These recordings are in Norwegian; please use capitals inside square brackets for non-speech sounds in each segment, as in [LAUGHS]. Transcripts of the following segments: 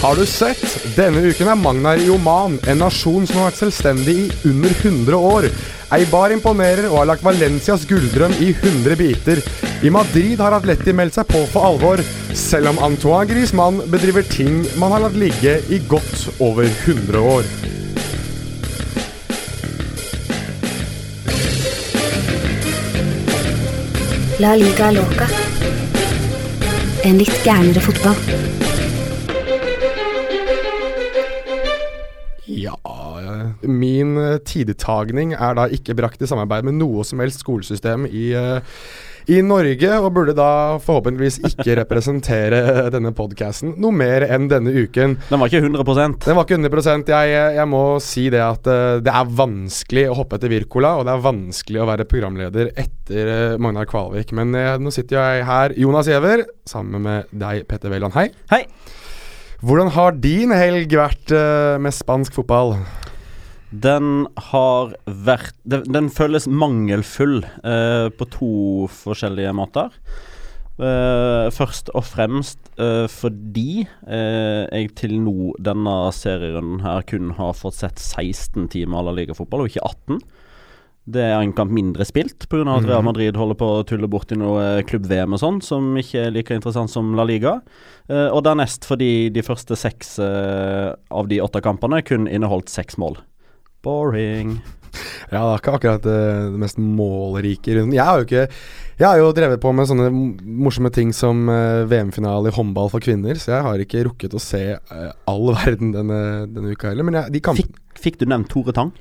Har du sett? Denne uken er Magnar i Oman, en nasjon som har vært selvstendig i under 100 år. Eibar imponerer og har lagt Valencias gulldrøm i 100 biter. I Madrid har Atleti meldt seg på for alvor, selv om Antoine Griezmann bedriver ting man har latt ligge i godt over 100 år. La liga loca. En litt gærnere fotball. Min eh, tidtagning er da ikke brakt i samarbeid med noe som helst skolesystem i, eh, i Norge, og burde da forhåpentligvis ikke representere [LAUGHS] denne podkasten noe mer enn denne uken. Den var ikke 100% Den var ikke 100 Jeg, jeg må si det at eh, det er vanskelig å hoppe etter Wirkola, og det er vanskelig å være programleder etter eh, Magnar Kvalvik. Men eh, nå sitter jeg her, Jonas Giæver, sammen med deg, Petter Wæland. Hei. Hei. Hvordan har din helg vært eh, med spansk fotball? Den har vært Den, den føles mangelfull eh, på to forskjellige måter. Eh, først og fremst eh, fordi eh, jeg til nå denne serierunden her kun har fått sett 16 timer La Liga-fotball, og ikke 18. Det er en kamp mindre spilt pga. at Real Madrid holder på å tulle bort i noe eh, klubb-VM og sånn, som ikke er like interessant som La Liga. Eh, og dernest fordi de første seks eh, av de åtte kampene kun inneholdt seks mål. Boring. Ja, det er ikke akkurat eh, det mest målrike runden. Jeg har jo ikke Jeg har jo drevet på med sånne morsomme ting som eh, VM-finale i håndball for kvinner, så jeg har ikke rukket å se eh, all verden denne, denne uka heller. Men jeg, de kampene Fikk, fikk du nevnt Tore Tang?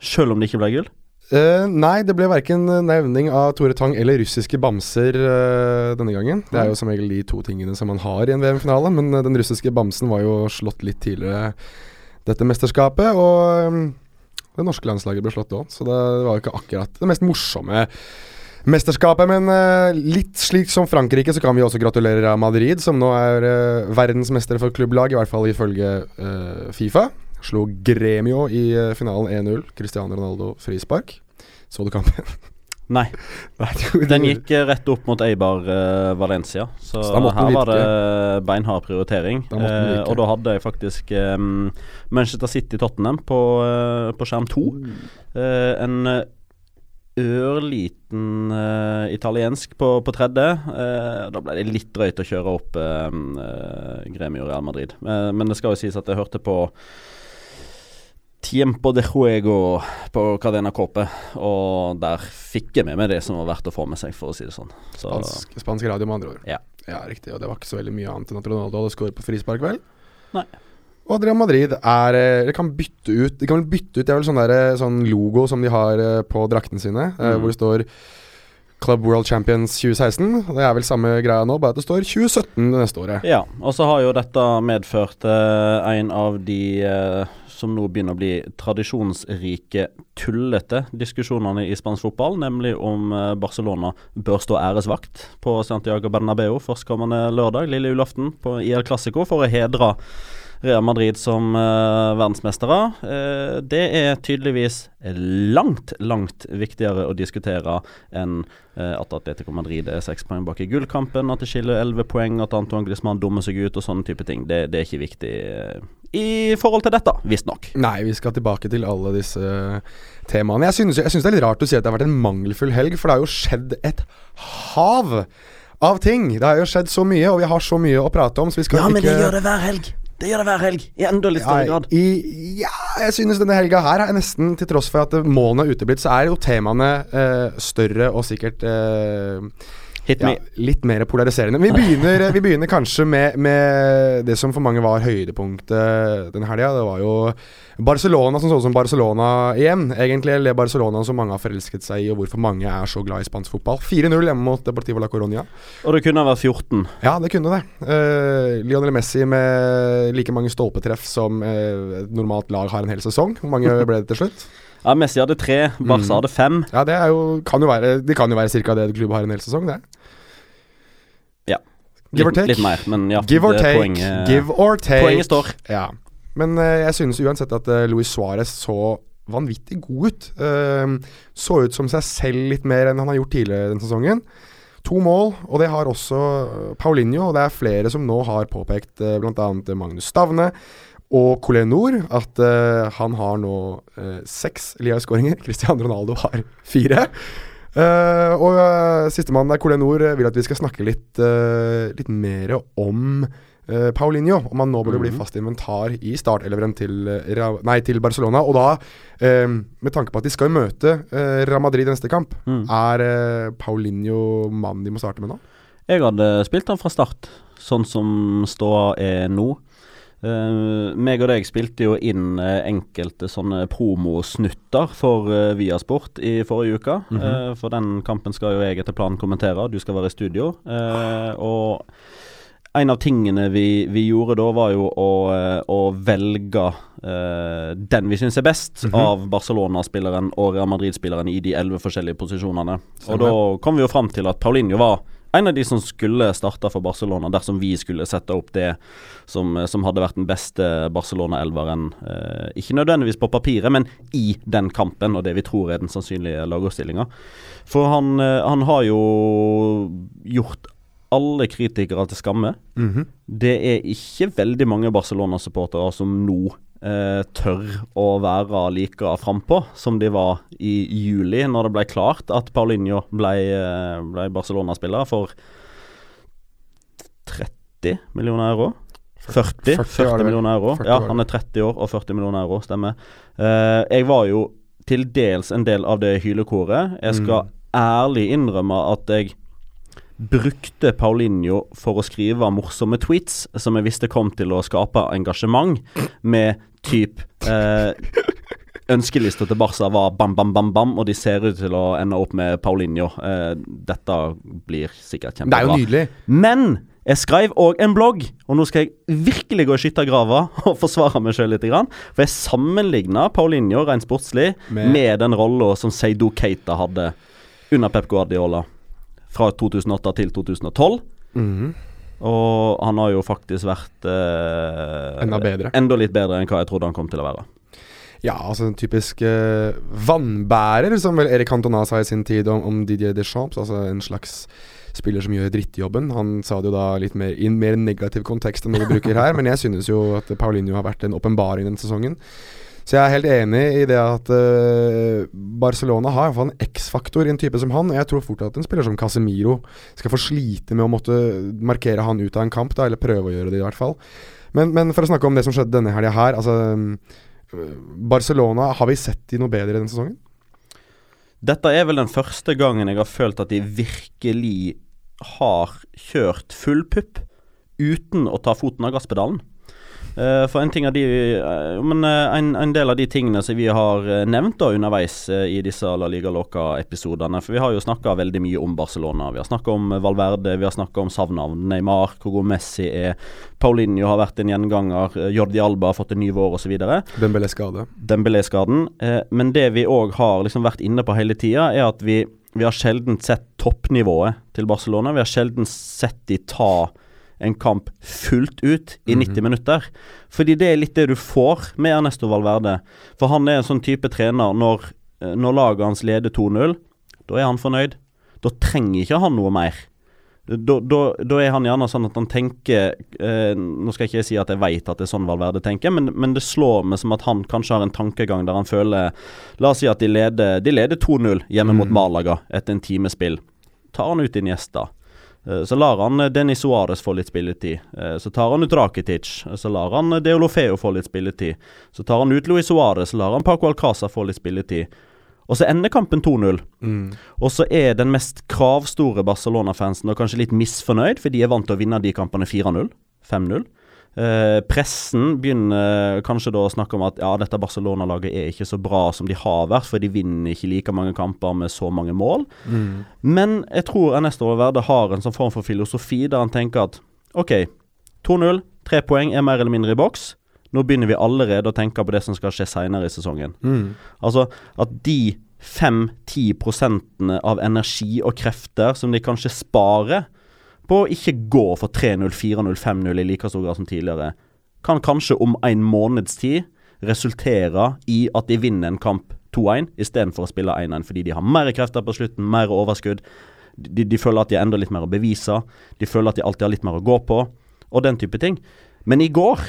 Selv om det ikke ble gull? Uh, nei, det ble verken nevning av Tore Tang eller russiske bamser uh, denne gangen. Det er jo som regel de to tingene som man har i en VM-finale, men den russiske bamsen var jo slått litt tidligere dette mesterskapet. Og mm, det norske landslaget ble slått òg, så det var jo ikke akkurat det mest morsomme mesterskapet. Men uh, litt slik som Frankrike, så kan vi også gratulere Madrid, som nå er uh, verdensmestere for klubblag, i hvert fall ifølge uh, Fifa. Slo Gremio i eh, finalen 1-0. Cristiano Ronaldo frispark. Så du kampen? [LAUGHS] Nei. Den gikk eh, rett opp mot Eibar uh, Valencia, så, Så her var det beinhard prioritering. Eh, virke. og da hadde jeg faktisk um, Manchester City-Tottenham på, uh, på skjerm to. Eh, en eh, ørliten uh, italiensk på, på tredje. Uh, da ble det litt drøyt å kjøre opp uh, eh, Gremio Real Madrid. Eh, men det skal jo sies at jeg hørte på Tiempo de juego på Cadena Cope, og der fikk jeg med meg det som var verdt å få med seg, for å si det sånn. Så, Spansk, spansk radio, med andre ord. Ja. ja, riktig. Og det var ikke så veldig mye annet enn at Ronaldo hadde skåret på frispark, vel? Nei. Og Adrian Madrid er De kan bytte ut De kan bytte ut Det er vel sånn, der, eh, sånn logo som de har eh, på draktene sine, eh, Mm. hvor det står Club World Champions 2016. Det er vel samme greia nå, bare at det står 2017 det neste året. Ja, og så har jo dette medført eh, en av de eh, som nå begynner å bli tradisjonsrike, tullete diskusjonene i spansk fotball, nemlig om eh, Barcelona bør stå æresvakt på Santiago Bernabeu førstkommende lørdag, lille julaften, på IL Clásico, for å hedre Real Madrid som uh, verdensmestere. Uh, det er tydeligvis langt, langt viktigere å diskutere enn uh, at Atletico Madrid er seks poeng bak i gullkampen, at det skiller elleve poeng, at Antoine Griezmann dummer seg ut og sånne type ting. Det, det er ikke viktig i forhold til dette, visstnok. Nei, vi skal tilbake til alle disse temaene. Jeg synes, jeg synes det er litt rart å si at det har vært en mangelfull helg, for det har jo skjedd et hav av ting. Det har jo skjedd så mye, og vi har så mye å prate om, så vi skal ikke det hver helg. Det gjør det hver helg, i enda litt større Ja, grad. I, ja, jeg synes denne helga her er nesten, til tross for at målene er uteblitt, så er jo temaene eh, større og sikkert eh, ja, litt mer polariserende. Vi begynner, vi begynner kanskje med, med det som for mange var høydepunktet denne helga. Det var jo Barcelona som så ut som Barcelona igjen. Egentlig eller Barcelona som mange har forelsket seg i, og hvorfor mange er så glad i spansk fotball. 4-0 hjemme mot Deportivo la Coronia. Og det kunne ha vært 14. Ja, det kunne det. Uh, Lionel Messi med like mange stolpetreff som uh, et normalt lag har en hel sesong. Hvor mange ble det til slutt? Ja, Messi hadde tre, Barca Mm. hadde fem. Ja, det er jo, kan jo være Det kan jo være ca. det klubben har en hel sesong, det. Ja. Give or Litt, take. litt mer, men ja. Give or take. Poenget, Give or take. poenget står. Ja. Men uh, jeg synes uansett at uh, Luis Suárez så vanvittig god ut. Uh, så ut som seg selv litt mer enn han har gjort tidligere denne sesongen. To mål, og det har også eh, Paulinho. Og det er flere som nå har påpekt, bl.a. Magnus Stavne og Colenor, at uh, han har nå uh, seks Liga-skåringer. [LAUGHS] Cristian Ronaldo har fire. Uh, og uh, sistemann der, Colenor, vil at vi skal snakke litt, litt mer om uh, Paulinho, om han nå burde mm. bli mhm. fast inventar i starteleveren til, uh, nei, til Barcelona. Og da, uh, med tanke på at de skal møte uh, Real Madrid neste kamp, mm. er Paulinho mannen de må starte med nå? Jeg hadde spilt han fra start, sånn som ståa er nå. Uh, meg og deg spilte jo inn uh, enkelte sånne promosnutter for uh, Viasport i forrige uke. Mm -hmm. for den kampen skal jo jeg etter planen kommentere, du skal være i studio. og en av tingene vi, vi, gjorde da, var jo å, eh, å velge uh, den vi syns er best mm -hmm. av Barcelona-spilleren og Real Madrid-spilleren i de elleve forskjellige posisjonene. Og da kom vi jo fram til at Paulinho var en av de som skulle starte for Barcelona dersom vi skulle sette opp det som, som hadde vært den beste Barcelona-elveren. Eh, ikke nødvendigvis på papiret, men i den kampen, og det vi tror er den sannsynlige lagoppstillinga. For han, uh, han har jo gjort alle kritikere til skamme. Mm -hmm. Det er ikke veldig mange Barcelona-supportere som nå eh, tør å være like frampå som de var i juli, når det ble klart at Paulinho ble, eh, ble Barcelona-spiller for 30 millioner euro. 40, 40, 40 millioner euro. 40 ja, han er 30 år og 40 millioner euro, stemmer. Eh, jeg var jo til dels en del av det hylekoret. Jeg skal mm. ærlig innrømme at jeg brukte Paulinho for å skrive morsomme tweets som jeg visste kom til å skape engasjement, med typ eh, Ønskelista til Barca var bam, bam, bam, bam, og de ser ut til å ende opp med Paulinho. Eh, dette blir sikkert kjempebra. Det er jo nydelig. Men jeg skrev òg en blogg, og nå skal jeg virkelig gå i skyttergrava og forsvare meg sjøl litt. For jeg sammenligna Paulinho rent sportslig med, med den rolla som Seido Keita hadde under Pep Guardiola fra 2008 til 2012. Mm. Og han har jo faktisk vært eh, Enda bedre. Enda litt bedre enn hva jeg trodde han kom til å være. Ja, altså en typisk eh, vannbærer, som vel Erik Cantona sa i sin tid om, om Didier Deschamps. Altså en slags spiller som gjør drittjobben. Han sa det jo da litt mer i en mer negativ kontekst enn det vi bruker her, [LAUGHS] men jeg synes jo at Paulinho har vært en åpenbaring denne sesongen. Så jeg er helt enig i det at uh, Barcelona har iallfall en X-faktor i en type som han. Jeg tror fort at en spiller som Casemiro skal få slite med å måtte markere han ut av en kamp, da, eller prøve å gjøre det i hvert fall. Men, men for å snakke om det som skjedde denne helga her. Altså, uh, Barcelona, har vi sett de noe bedre denne sesongen? Dette er vel den første gangen jeg har følt at de virkelig har kjørt full pupp uten å ta foten av gasspedalen. Uh, for en, ting av de, uh, men, uh, en, en, del av de tingene som vi har nevnt da underveis i disse La Liga Loca-episodene For vi har jo snakka veldig mye om Barcelona. Vi har snakka om Valverde, vi har snakka om savnavn. Neymar, hvor god Messi er. Paulinho har vært en gjenganger. Jordi Alba har fått en ny vår osv. Dembélé-skade. Dembélé-skaden. men det vi òg har liksom vært inne på hele tida, er at vi, vi har sjelden sett toppnivået til Barcelona. Vi har sjelden sett de ta en kamp fullt ut i 90 mm -hmm. minutter. Fordi det er litt det du får med Ernesto Valverde. For han er en sånn type trener når, eh, når laget hans leder 2-0, da er han fornøyd. Da trenger ikke han noe mer. Da, da, da, er han gjerne sånn at han tenker eh, Nå skal jeg ikke si at jeg vet at det er sånn Valverde tenker, men, men, det slår meg som at han kanskje har en tankegang der han føler La oss si at de leder, leder 2-0 hjemme mm. mot Malaga etter en times spill. Tar han ut Iniesta. Eh, så lar han Denis Suárez få litt spilletid. Eh, så tar han ut Rakitic. Så lar han Deolofeo få litt spilletid. Så tar han ut Luis Suárez. Lar han Paco Alcázar få litt spilletid. Og så ender kampen 2-0. Mm. Og så er den mest kravstore Barcelona-fansen og kanskje litt misfornøyd, for de er vant til å vinne de kampene 4-0, 5-0. Eh, pressen begynner kanskje da å snakke om at ja, dette Barcelona-laget er ikke så bra som de har vært, for de vinner ikke like mange kamper med så mange mål. Mm. Men jeg tror Ernesto Valverde har en sånn form for filosofi der han tenker at OK, 2-0, tre poeng er mer eller mindre i boks. Nå begynner vi allerede å tenke på det som skal skje seinere i sesongen. Mm. Altså at de 5-10 prosentene av energi og krefter som de kanskje sparer på å ikke gå for 3-0, 4-0, 5-0 i like stor grad som tidligere, kan kanskje om en måneds tid resultere i at de vinner en kamp 2-1 istedenfor å spille 1-1, fordi de har mer krefter på slutten, mer overskudd. De, de føler at de har enda litt mer å bevise. De føler at de alltid har litt mer å gå på, og den type ting. Men i går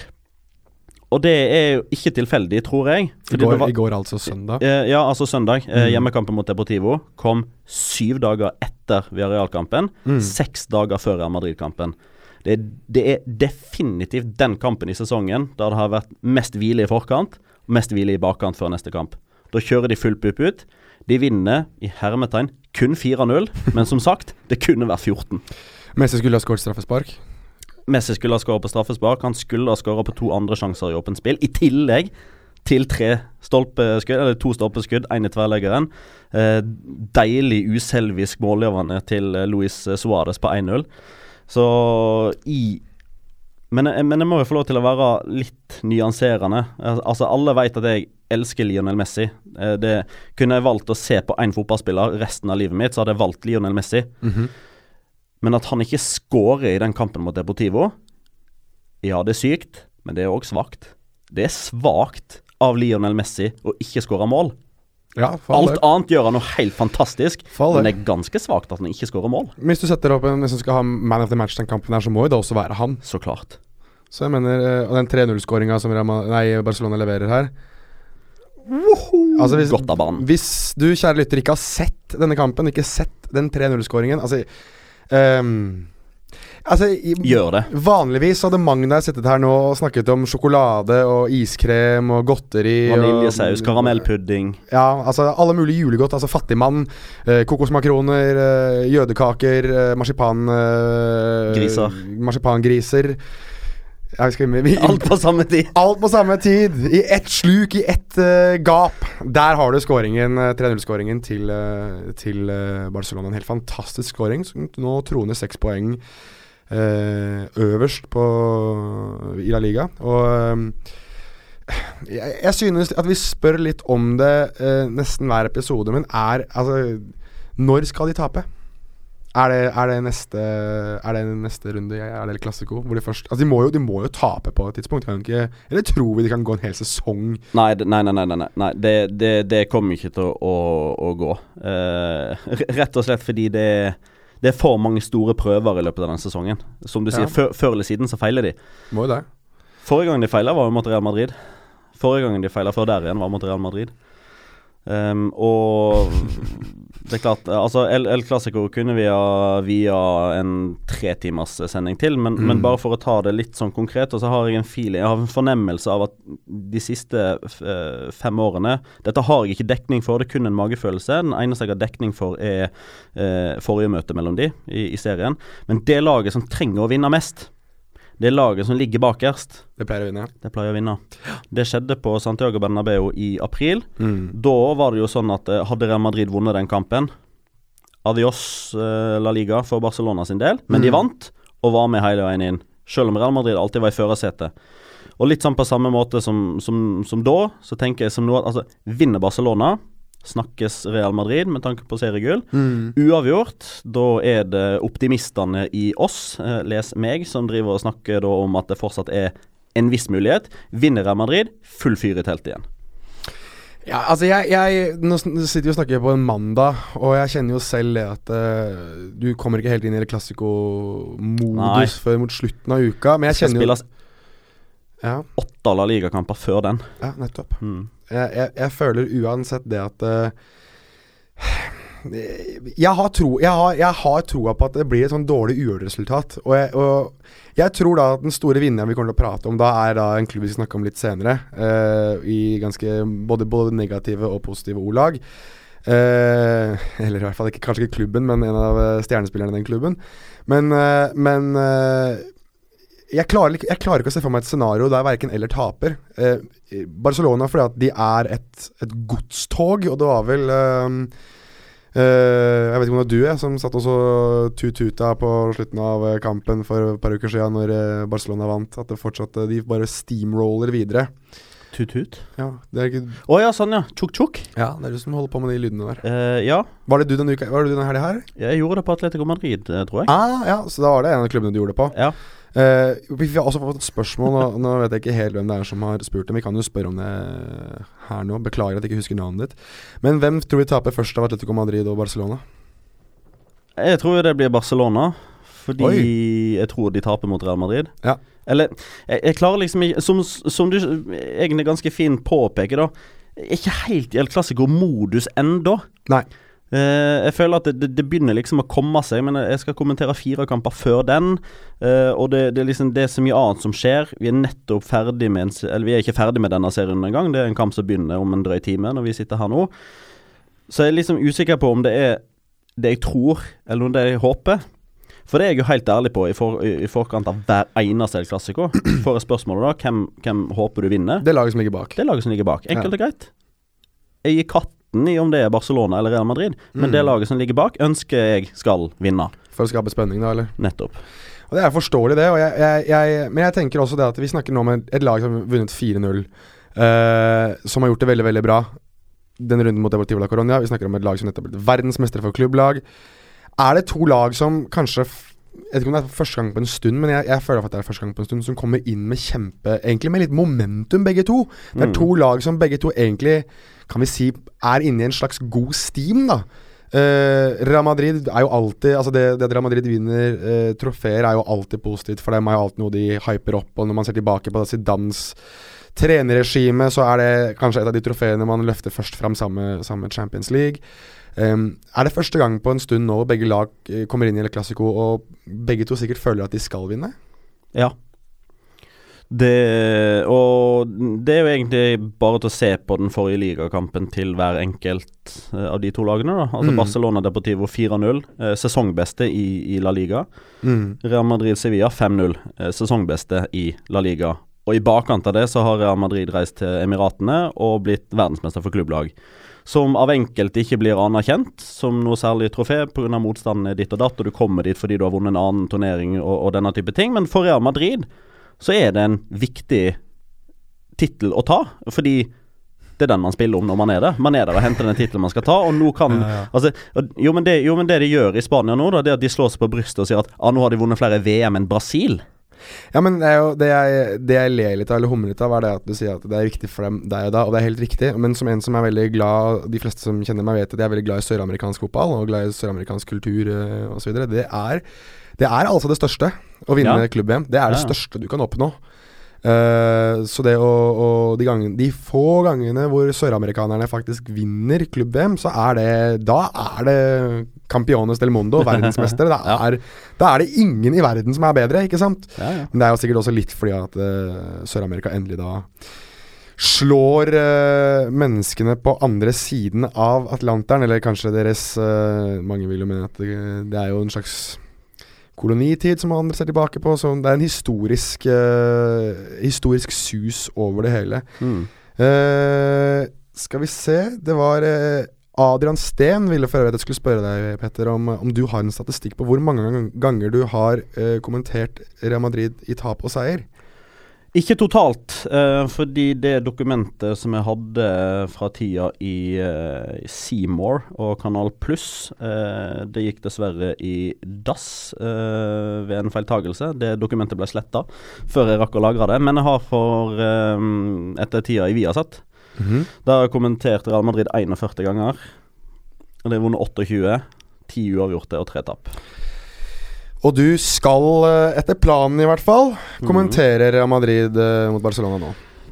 og det er jo ikke tilfeldig, tror jeg. I går, var, I går, altså søndag? Ja, altså søndag. Eh, mm. hjemmekampen mot Deportivo kom syv dager etter Villarreal-kampen. Mm. Seks dager før Real Madrid-kampen. Det, det, er definitivt den kampen i sesongen der det har vært mest hvile i forkant, mest hvile i bakkant før neste kamp. Da kjører de full pupp ut. De vinner i hermetegn kun 4-0, men som sagt, det kunne vært 14. Messi skulle ha skåret straffespark? Messi skulle ha skåra på straffespark. Han skulle ha skåra på to andre sjanser i åpent spill. I tillegg til tre stolpeskudd, eller to stolpeskudd, én i tverrleggeren. Eh, deilig uselvisk målgivende til eh, Luis Suárez på 1-0. Så i men, eh, men, jeg må jo få lov til å være litt nyanserende. Altså Alle vet at jeg elsker Lionel Messi. Det Kunne jeg valgt å se på én fotballspiller resten av livet mitt, så hadde jeg valgt Lionel Messi. Mm -hmm. Men at han ikke skårer i den kampen mot Deportivo Ja, det er sykt, men det er òg svakt. Det er svakt av Lionel Messi å ikke skåre mål. Ja, Alt annet gjør han noe helt fantastisk, men det er ganske svakt at han ikke skårer mål. Hvis du setter opp en, hvis du skal ha man of the match den kampen her, så må jo det også være han. Så klart. Så jeg mener, eh, Og den 3-0-skåringa som Barcelona leverer her altså hvis, Godt av banen. Hvis du, kjære lytter, ikke har sett denne kampen, ikke sett den 3-0-skåringen altså Um, altså, i, Gjør det. Vanligvis hadde Magna sittet her nå og snakket om sjokolade og iskrem og godteri. Vaniljesaus, karamellpudding. Ja, altså alle mulige julegodt. Altså fattigmann, eh, kokosmakroner, eh, jødekaker, eh, marsipan... Eh, Griser. Marsipangriser. Vi, alt på samme tid. Alt på samme tid. I ett sluk, i ett uh, gap. Der har du skåringen, 3-0-skåringen til, uh, til uh, Barcelona. En helt fantastisk skåring. Nå troner seks poeng øverst på, i La Liga. Og jeg, jeg, synes at vi spør litt om det nesten hver episode, men er Altså, når skal de tape? Er det, er det, neste Er det neste runde? Er det klassiko? Hvor de først Altså de må, jo, de må jo tape på et tidspunkt. Kan ikke, eller tror vi de kan gå en hel sesong? Nei, nei, nei. nei, nei. Det, det, det, kommer ikke til å, å gå. Uh, rett og slett fordi det, det er for mange store prøver i løpet av denne sesongen. Som du sier, ja. før, før, eller siden så feiler de. Må jo det. Forrige gang de feila, var jo mot Real Madrid. Forrige gang de feila før der igjen, var mot Real Madrid. Um, og det er klart, altså El, El Clásico kunne vi ha via en tretimers sending til, men, mm. men, bare for å ta det litt sånn konkret, og så har jeg en feeling, jeg har en fornemmelse av at de siste uh, fem årene Dette har jeg ikke dekning for, det er kun en magefølelse. Den eneste jeg har dekning for, er eh, forrige møte mellom de i, i serien. Men det laget som trenger å vinne mest, det laget som ligger bakerst Det pleier å vinne. Det pleier å vinne. Det skjedde på Santiago Bernabeu i april. Mm. Da var det jo sånn at eh, hadde Real Madrid vunnet den kampen Adios uh, La Liga for Barcelona sin del, men mm. de vant og var med hele veien inn. Selv om Real Madrid alltid var i førersetet. Og litt sånn på samme måte som, som, som da, så tenker jeg som nå at altså, vinner Barcelona snakkes Real Madrid med tanke på seriegull. Mm. Uavgjort, da er det optimistene i oss, eh, les meg, som driver og snakker om at det fortsatt er en viss mulighet. Vinner Real Madrid, full fyr i teltet igjen. Ja, altså jeg, jeg, Nå sitter vi og snakker på en mandag, og jeg kjenner jo selv det at uh, du kommer ikke helt inn i klassiko-modus før mot slutten av uka. Men jeg kjenner jo ja. åtte La aller ligakamper før den. Ja, nettopp. Mm jeg, jeg, føler uansett det at uh, jeg har, tro, jeg, har, jeg har, troa på at det blir et sånn dårlig uavgjort-resultat. Og, og, jeg tror da at den store vinneren vi kommer til å prate om da, er da en klubb vi skal snakke om litt senere. Uh, I ganske både, både, negative og positive ordlag. Uh, eller i hvert fall ikke, kanskje ikke klubben, men en av stjernespillerne i den klubben. Men, uh, men jeg klarer, jeg klarer, ikke å se for meg et scenario der verken eller taper. Eh, Barcelona fordi at de er et, et godstog, og det var vel eh, eh, Jeg vet ikke om det var du jeg, som satt og så tut-tuta på slutten av eh, kampen for et par uker siden når eh, Barcelona vant. At det fortsatte De bare steamroller videre. Tut-tut? Ja, det er ikke Å oh, ja, sånn ja. Tjukk-tjukk. Ja, det er du som holder på med de lydene der. Uh, ja. Var det du denne uka Var det du denne helga her? Jeg gjorde det på Atletico Madrid, tror jeg. Ah, ja, Så da var det en av klubbene du gjorde det på? Ja Uh, vi har også fått et spørsmål, nå, nå, vet jeg ikke helt hvem det er som har spurt det. Vi kan jo spørre om det her nå. Beklager at jeg ikke husker navnet ditt. Men hvem tror vi taper først av Atletico Madrid og Barcelona? Jeg tror det blir Barcelona, fordi Oi. jeg tror de taper mot Real Madrid. Ja. Eller jeg, jeg klarer liksom ikke som, som du egentlig ganske fint påpeker, da. Ikke helt i El Clásico-modus ennå. Eh, jeg føler at det, det, det begynner liksom å komme seg, men jeg skal kommentere fire kamper før den. Uh, og det, det er liksom det er så mye annet som skjer. Vi er nettopp ferdig med en, Eller vi er ikke ferdig med denne serien engang. Det er en kamp som begynner om en drøy time, når vi sitter her nå. Så jeg er liksom usikker på om det er det jeg tror, eller om det jeg håper. For det er jeg jo helt ærlig på i, for, i, forkant av hver eneste El Clásico. [CLEARS THROAT] Får jeg spørsmålet da, hvem, hvem håper du vinner? Det laget som ligger bak. Det laget som ligger bak. Enkelt og greit. Jeg gir katten i om det er Barcelona eller Real Madrid, men Mm. det laget som ligger bak, ønsker jeg skal vinne. For å skape spenning, da, eller? Nettopp. Og Det er forståelig, det. Og jeg, jeg, jeg, men jeg tenker også det at vi snakker nå om et, lag som har vunnet 4-0. uh, som har gjort det veldig, veldig bra den runden mot Deportivo la Coronia. Vi snakker om et lag som nettopp har blitt verdensmestere for klubblag. Er det to lag som kanskje Jeg vet ikke om det er første gang på en stund, men jeg, jeg føler at det er første gang på en stund som kommer inn med kjempe Egentlig med litt momentum, begge to. Det er Mm. to lag som begge to egentlig, kan vi si, er inne i en slags god steam, da. Uh, Real Madrid er jo alltid Altså det, det at Real Madrid vinner uh, trofeer, er jo alltid positivt for dem. er jo alltid noe de hyper opp. Og når man ser tilbake på Zidans trenerregime, så er det kanskje et av de trofeene man løfter først fram sammen med- Champions League. Um, er det første gang på en stund nå begge lag eh, kommer inn i El Clásico, og begge to sikkert føler at de skal vinne? Ja. Det Og det er jo egentlig bare til å se på den forrige ligakampen til hver enkelt eh, av de to lagene. da Altså Mm. Barcelona Deportivo 4-0, eh, sesongbeste i, i La Liga. Mm. Real Madrid Sevilla 5-0, eh, sesongbeste i La Liga. Og i bakkant av det så har Real Madrid reist til Emiratene og blitt verdensmester for klubblag. Som av enkelte ikke blir anerkjent som noe særlig trofé pga. motstanden er ditt og datt, og du kommer dit fordi du har vunnet en annen turnering og, og denne type ting. Men for Real Madrid så er det en viktig tittel å ta, fordi det er den man spiller om når man er der. Man er der og henter den tittelen man skal ta, og nå kan [LAUGHS] Altså, jo, men det, jo, men det de gjør i Spania nå, da, det er at de slår seg på brystet og sier at ah, nå har de vunnet flere VM enn Brasil. Ja, men det, er jo, det, jeg, det jeg ler litt av, eller humrer litt av, er det at du sier at det er viktig for dem der og da, og det er helt riktig. Men som en som er veldig glad De fleste som kjenner meg, vet at jeg er veldig glad i søramerikansk fotball og glad i søramerikansk kultur uh, osv. Det, er- det er altså det største å vinne Ja. klubb-VM. Det er det ja. største du kan oppnå. Eh, så det å, å de, gangene, de få gangene hvor søramerikanerne faktisk vinner klubb-VM, så er det Da er det Campiones del Mondo, [LAUGHS] verdensmestere. Da er, da er det ingen i verden som er bedre, ikke sant? Ja, ja. Men det er jo sikkert også litt fordi at uh, Sør-Amerika endelig da slår uh, menneskene på andre siden av Atlanteren, eller kanskje deres Mange vil jo mene at det, det er jo en slags kolonitid som andre ser tilbake på. Så det er en historisk uh, Historisk sus over det hele. Mm. Uh, skal vi se Det var uh, Adrian Steen ville for øvrig at jeg skulle spørre deg, Petter, om, om du har en statistikk på hvor mange ganger du har kommentert Real Madrid i tap og seier? Ikke totalt, uh, fordi det dokumentet som jeg hadde fra tida i uh, Seymour og Kanal Pluss, uh, det gikk dessverre i dass eh, ved en feiltagelse. Det dokumentet ble sletta før jeg rakk å lagre det. Men jeg har for eh, etter tida i Viasat, da har jeg kommentert Real Madrid 41 ganger. Og det har vunnet 28. 10 uavgjorte og 3 tap. Og du skal, eh, etter planen i hvert fall, kommentere Real Madrid eh, mot Barcelona nå.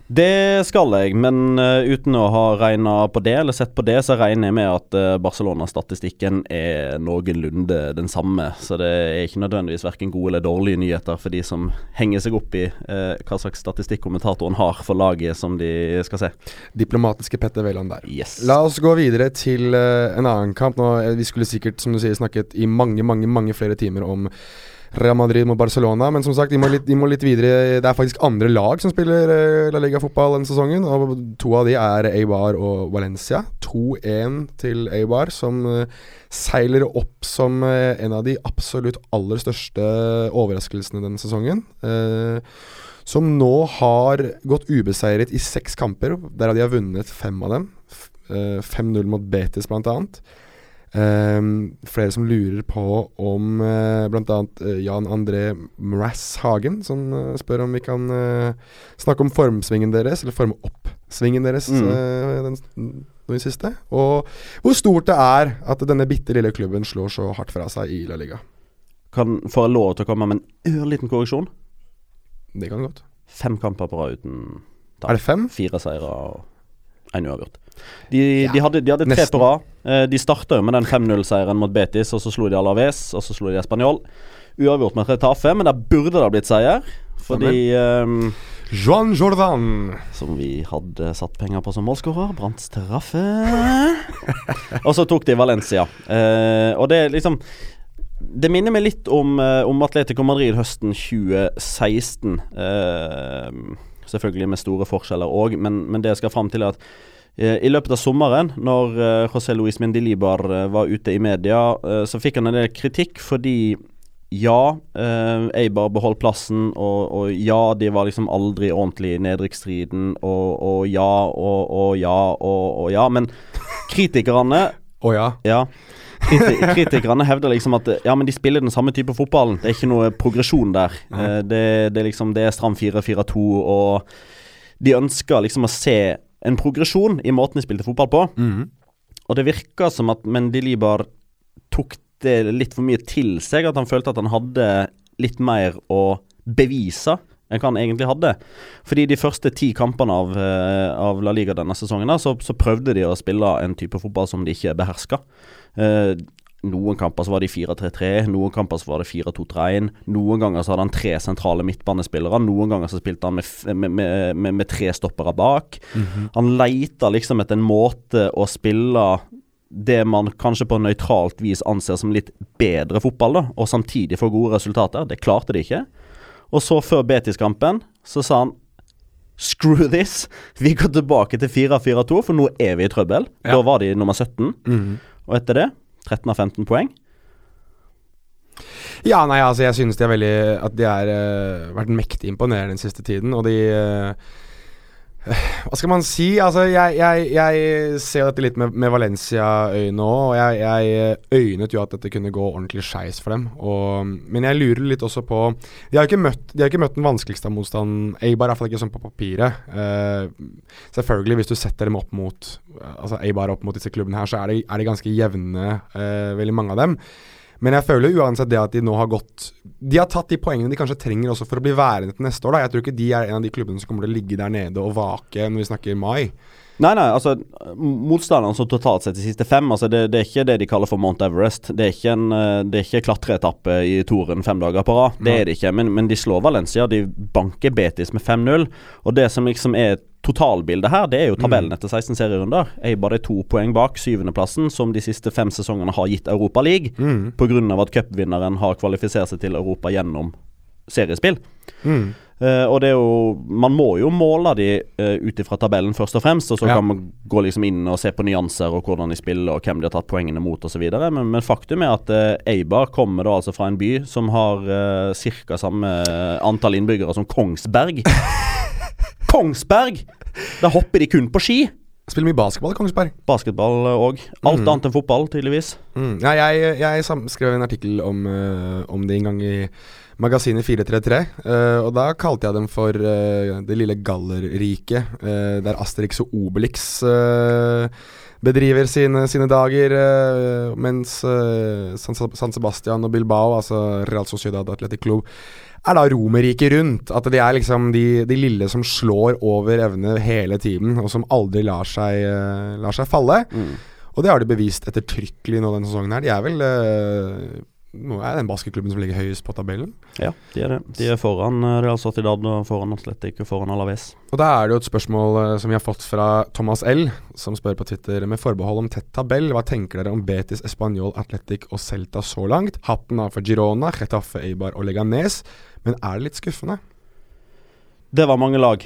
Det skal jeg, men eh, uten å ha regna på det, eller sett på det, så regner jeg med at uh, Barcelona-statistikken er noenlunde den samme. Så det er ikke nødvendigvis verken gode eller dårlige nyheter for de som henger seg opp i eh, hva slags statistikk kommentatoren har for laget som de skal se. Diplomatiske Petter Wæland der. Yes. La oss gå videre til eh, en annen kamp. Nå, eh, vi skulle sikkert, som du sier, snakket i mange, mange, mange flere timer om Real Madrid mot Barcelona, men som sagt, de må, litt, de må litt videre. Det er faktisk andre lag som spiller eh, La Liga-fotball denne sesongen, og to av de er Eibar og Valencia. 2-1 til Eibar, som eh, seiler opp som eh, en av de absolutt aller største overraskelsene denne sesongen. Som nå har gått ubeseiret i seks kamper, der de har vunnet fem av dem. Eh, 5-0 mot Betis, blant annet. Ehm, flere som lurer på om uh, bl.a. Uh, Jan André Mraz Hagen, som eh, spør om vi kan eh, snakke om formsvingen deres, eller forme opp svingen deres, Mm. eh, den i siste. Og hvor stort det er at denne bitte lille klubben slår så hardt fra seg i La Liga. Kan Får jeg lov til å komme med en ørliten korreksjon? Det kan godt. Fem kamper på rad uten Er det fem? Fire seire og én uavgjort. De, Ja, de, hadde, de hadde tre på rad. Eh, De starta med den 5-0-seieren mot Betis, og så slo de Alaves, og så slo de Español. Uavgjort med Retafe, men der burde det ha blitt seier. Fordi um, Joan Jordan. Som vi hadde satt penger på som målskårer. Brant straffe. [LAUGHS] og så tok de Valencia. Eh, og det er liksom Det minner meg litt om, eh, om Atletico Madrid høsten 2016. Eh, selvfølgelig med store forskjeller òg, men, men det jeg skal fram til, er at i løpet av sommeren, når eh, José Luis Mendilibar eh, var ute i media, eh, så fikk han en del kritikk fordi ja, eh, Eibar beholdt plassen, og, og ja, de var liksom aldri ordentlig i nedrykksstriden, og, og ja, og, og ja, og, ja. Men kritikerne [LAUGHS] Å ja. ja. Kriti kritikerne hevder liksom at ja, men de spiller den samme type fotballen. Det er ikke noe progresjon der. Eh, det, det, liksom, det er stram 4-4-2, og de ønsker liksom å se en progresjon i måten de spilte fotball på. Mhm. Og det virka som at Mendy Libar tok det litt for mye til seg. At han følte at han hadde litt mer å bevise enn hva han egentlig hadde. Fordi de første ti kampene av, eh, av La Liga denne sesongen, så, så prøvde de å spille en type fotball som de ikke beherska. Noen kamper så var det 4-3-3, noen kamper så var det 4-2-3-1. Noen ganger så hadde han tre sentrale midtbanespillere, noen ganger så spilte han med, med, med, med, tre stoppere bak. Han leita liksom etter en måte å spille det man kanskje på nøytralt vis anser som litt bedre fotball, da, og samtidig få gode resultater. Det klarte de ikke. Og så, før Betis-kampen, så sa han Screw this! Vi går tilbake til 4-4-2, for nå er vi i trøbbel. Ja. Da var de nummer 17. Mhm. Og etter det 13 av 15 poeng. Ja, nei, altså jeg synes de er veldig At de har vært mektig imponerende den siste tiden, og de eh, Hva skal man si? Altså, jeg, jeg, jeg ser dette litt med, med Valencia-øyne òg, og jeg, jeg øynet jo at dette kunne gå ordentlig skeis for dem. Og, men jeg lurer litt også på De har jo ikke møtt, ikke møtt den vanskeligste av motstanden. Eibar, iallfall ikke sånn på papiret. Uh, selvfølgelig, hvis du setter dem opp mot Altså Eibar opp mot disse klubbene her, så er de, er de ganske jevne, uh, veldig mange av dem. Men jeg føler uansett det at de nå har gått De har tatt de poengene de kanskje trenger også for å bli værende til neste år. da Jeg tror ikke de er en av de klubbene som kommer til å ligge der nede og vake når vi snakker mai. Nei, nei, altså motstanderne som totalt sett de siste fem, altså det, det er ikke det de kaller for Mount Everest. Det er ikke en eh, Det er ikke klatreetappe i Toren fem dager på rad. Det er det ikke. Men, men de slår Valencia. De banker Betis med 5-0. Og det som liksom er totalbildet her, det er jo tabellen etter 16 serierunder. Eibar er to poeng bak syvendeplassen, som de siste fem sesongene har gitt Europa League. Mm. Pga. at cupvinneren har kvalifisert seg til Europa gjennom seriespill. Mm. Uh, og det er jo Man må jo måle de uh, ut ifra tabellen først og fremst, og så Ja. kan man gå liksom inn og se på nyanser og hvordan de spiller og hvem de har tatt poengene mot osv. Men, men faktum er at uh, Eibar kommer da altså fra en by som har uh, ca. samme antall innbyggere som Kongsberg. [LAUGHS] Kongsberg! Da hopper de kun på ski. Spiller mye basketball i Kongsberg. Basketball òg. Alt mm. annet enn fotball, tydeligvis. Mm. Ja, jeg, jeg skrev en artikkel om, uh, om det en gang i magasinet 433. Uh, og da kalte jeg dem for uh, det lille Gallerriket, der Asterix og Obelix eh, bedriver sine, sine dager, eh, mens eh, San, San Sebastian og Bilbao, altså Real Sociedad Atletic Club, er da Romerriket rundt. At de er liksom de, de lille som slår over evne hele tiden, og som aldri lar seg, uh, lar seg falle. Mm. Og det har de bevist ettertrykkelig nå denne sesongen her. De er vel uh, Nå er den basketklubben som ligger høyest på tabellen. Ja, de er det. De er foran eh, Real Sociedad og foran Atletic og foran Alaves. Og da er det jo et spørsmål som vi har fått fra Thomas L, som spør på Twitter med forbehold om tett tabell. Hva tenker dere om Betis, Español, Atletic og Celta så langt? Hatten av for Girona, Getafe, Eibar og Leganes. Men er det litt skuffende? Det var mange lag.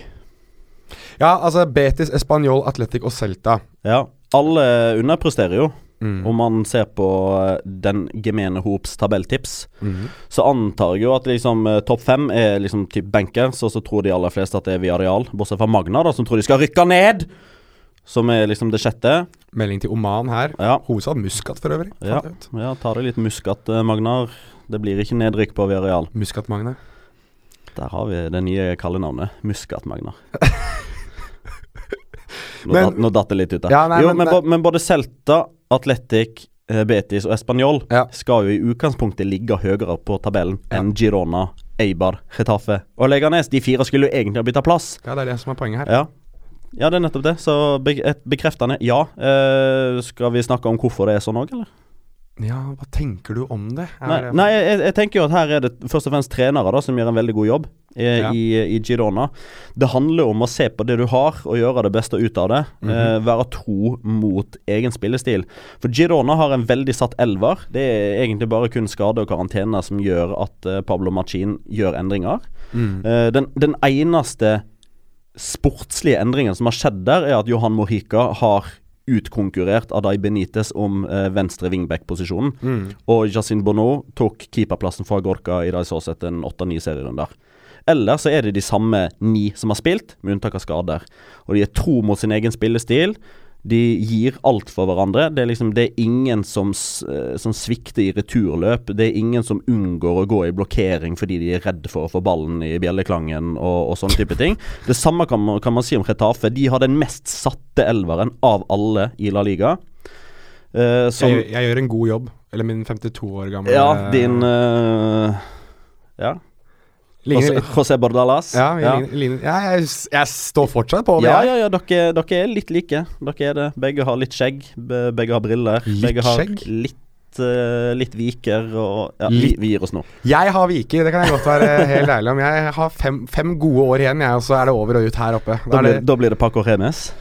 Ja, altså Betis, Español, Atletic og Celta. Ja, alle underpresterer jo. Mm. Om man ser på eh, den gemene hops tabelltips, mm. så antar jeg jo at liksom eh, topp fem er liksom typ bankers, og så tror de aller fleste at det er Viareal, bortsett fra Magna, da, som tror de skal rykke ned! Som er liksom det sjette. Melding til Oman her. Ja, Hovedstad Muskat, for øvrig. Ja. Ja ta det litt muskat, eh, Magnar. Det blir ikke nedrykk på Viareal. Muskatmagna? Der har vi det nye kallenavnet. Muskatmagna. [LAUGHS] Nå, Men- nå datt det litt ut der. Ja, nei, jo, men- men, men både Celta, Atletic, eh, Betis og Español Ja. skal jo i utgangspunktet ligge høyere på tabellen enn Girona, Eibar, Retafe og Leganes. De fire skulle jo egentlig ha bytta plass. Ja, det er det som er poenget her. Ja. ja, det er nettopp det. Så be et bekreftende ja. Eh, skal vi snakke om hvorfor det er sånn òg, eller? Ja, hva tenker du om det? Er Nei, det- nei jeg, jeg tenker jo at her er det først og fremst trenere da som gjør en veldig god jobb eh, Ja. i, i Girona. Det handler om å se på det du har, og gjøre det beste ut av det. Mhm. eh, være tro mot egen spillestil. For Girona har en veldig satt elver. Det er egentlig bare kun skade og karantene som gjør at eh, Pablo Machin gjør endringer. Mm. Eh, den, den eneste sportslige endringen som har skjedd der, er at Johan Mohica har utkonkurrert av Adai Benitez om eh, venstre wingback-posisjonen. Mm. Og Jacin Bono tok keeperplassen fra Gorka i dag så sett en åtte-ni serierunder. Eller så er det de samme ni som har spilt, med unntak av skader. Og de er tro mot sin egen spillestil. De gir alt for hverandre. Det er liksom Det er ingen som, eh, som svikter i returløp. Det er ingen som unngår å gå i blokkering fordi de er redde for å få ballen i bjelleklangen og, og sånne type ting. Det samme kan man, kan man si om Retafe. De har den mest satte elveren av alle i La Liga. Uh, som, Jeg, jeg gjør en god jobb. Eller min 52 år gamle ja, din uh, Ja. Ligner José, litt- José Bordalas. Ja, ja. ligner- ligner- ja jeg, jeg står fortsatt på det. Ja, ja, ja, dere, dere er litt like. Dere er det. Begge har litt skjegg. Begge har briller. Litt begge har skjegg? litt uh, litt viker og Ja, Litt- vi gir oss nå. Jeg har viker, det kan jeg godt være helt ærlig om. Jeg har fem, fem gode år igjen, jeg, og så er det over og ut her oppe. Da Da, blir, det, da blir det Paco Remes.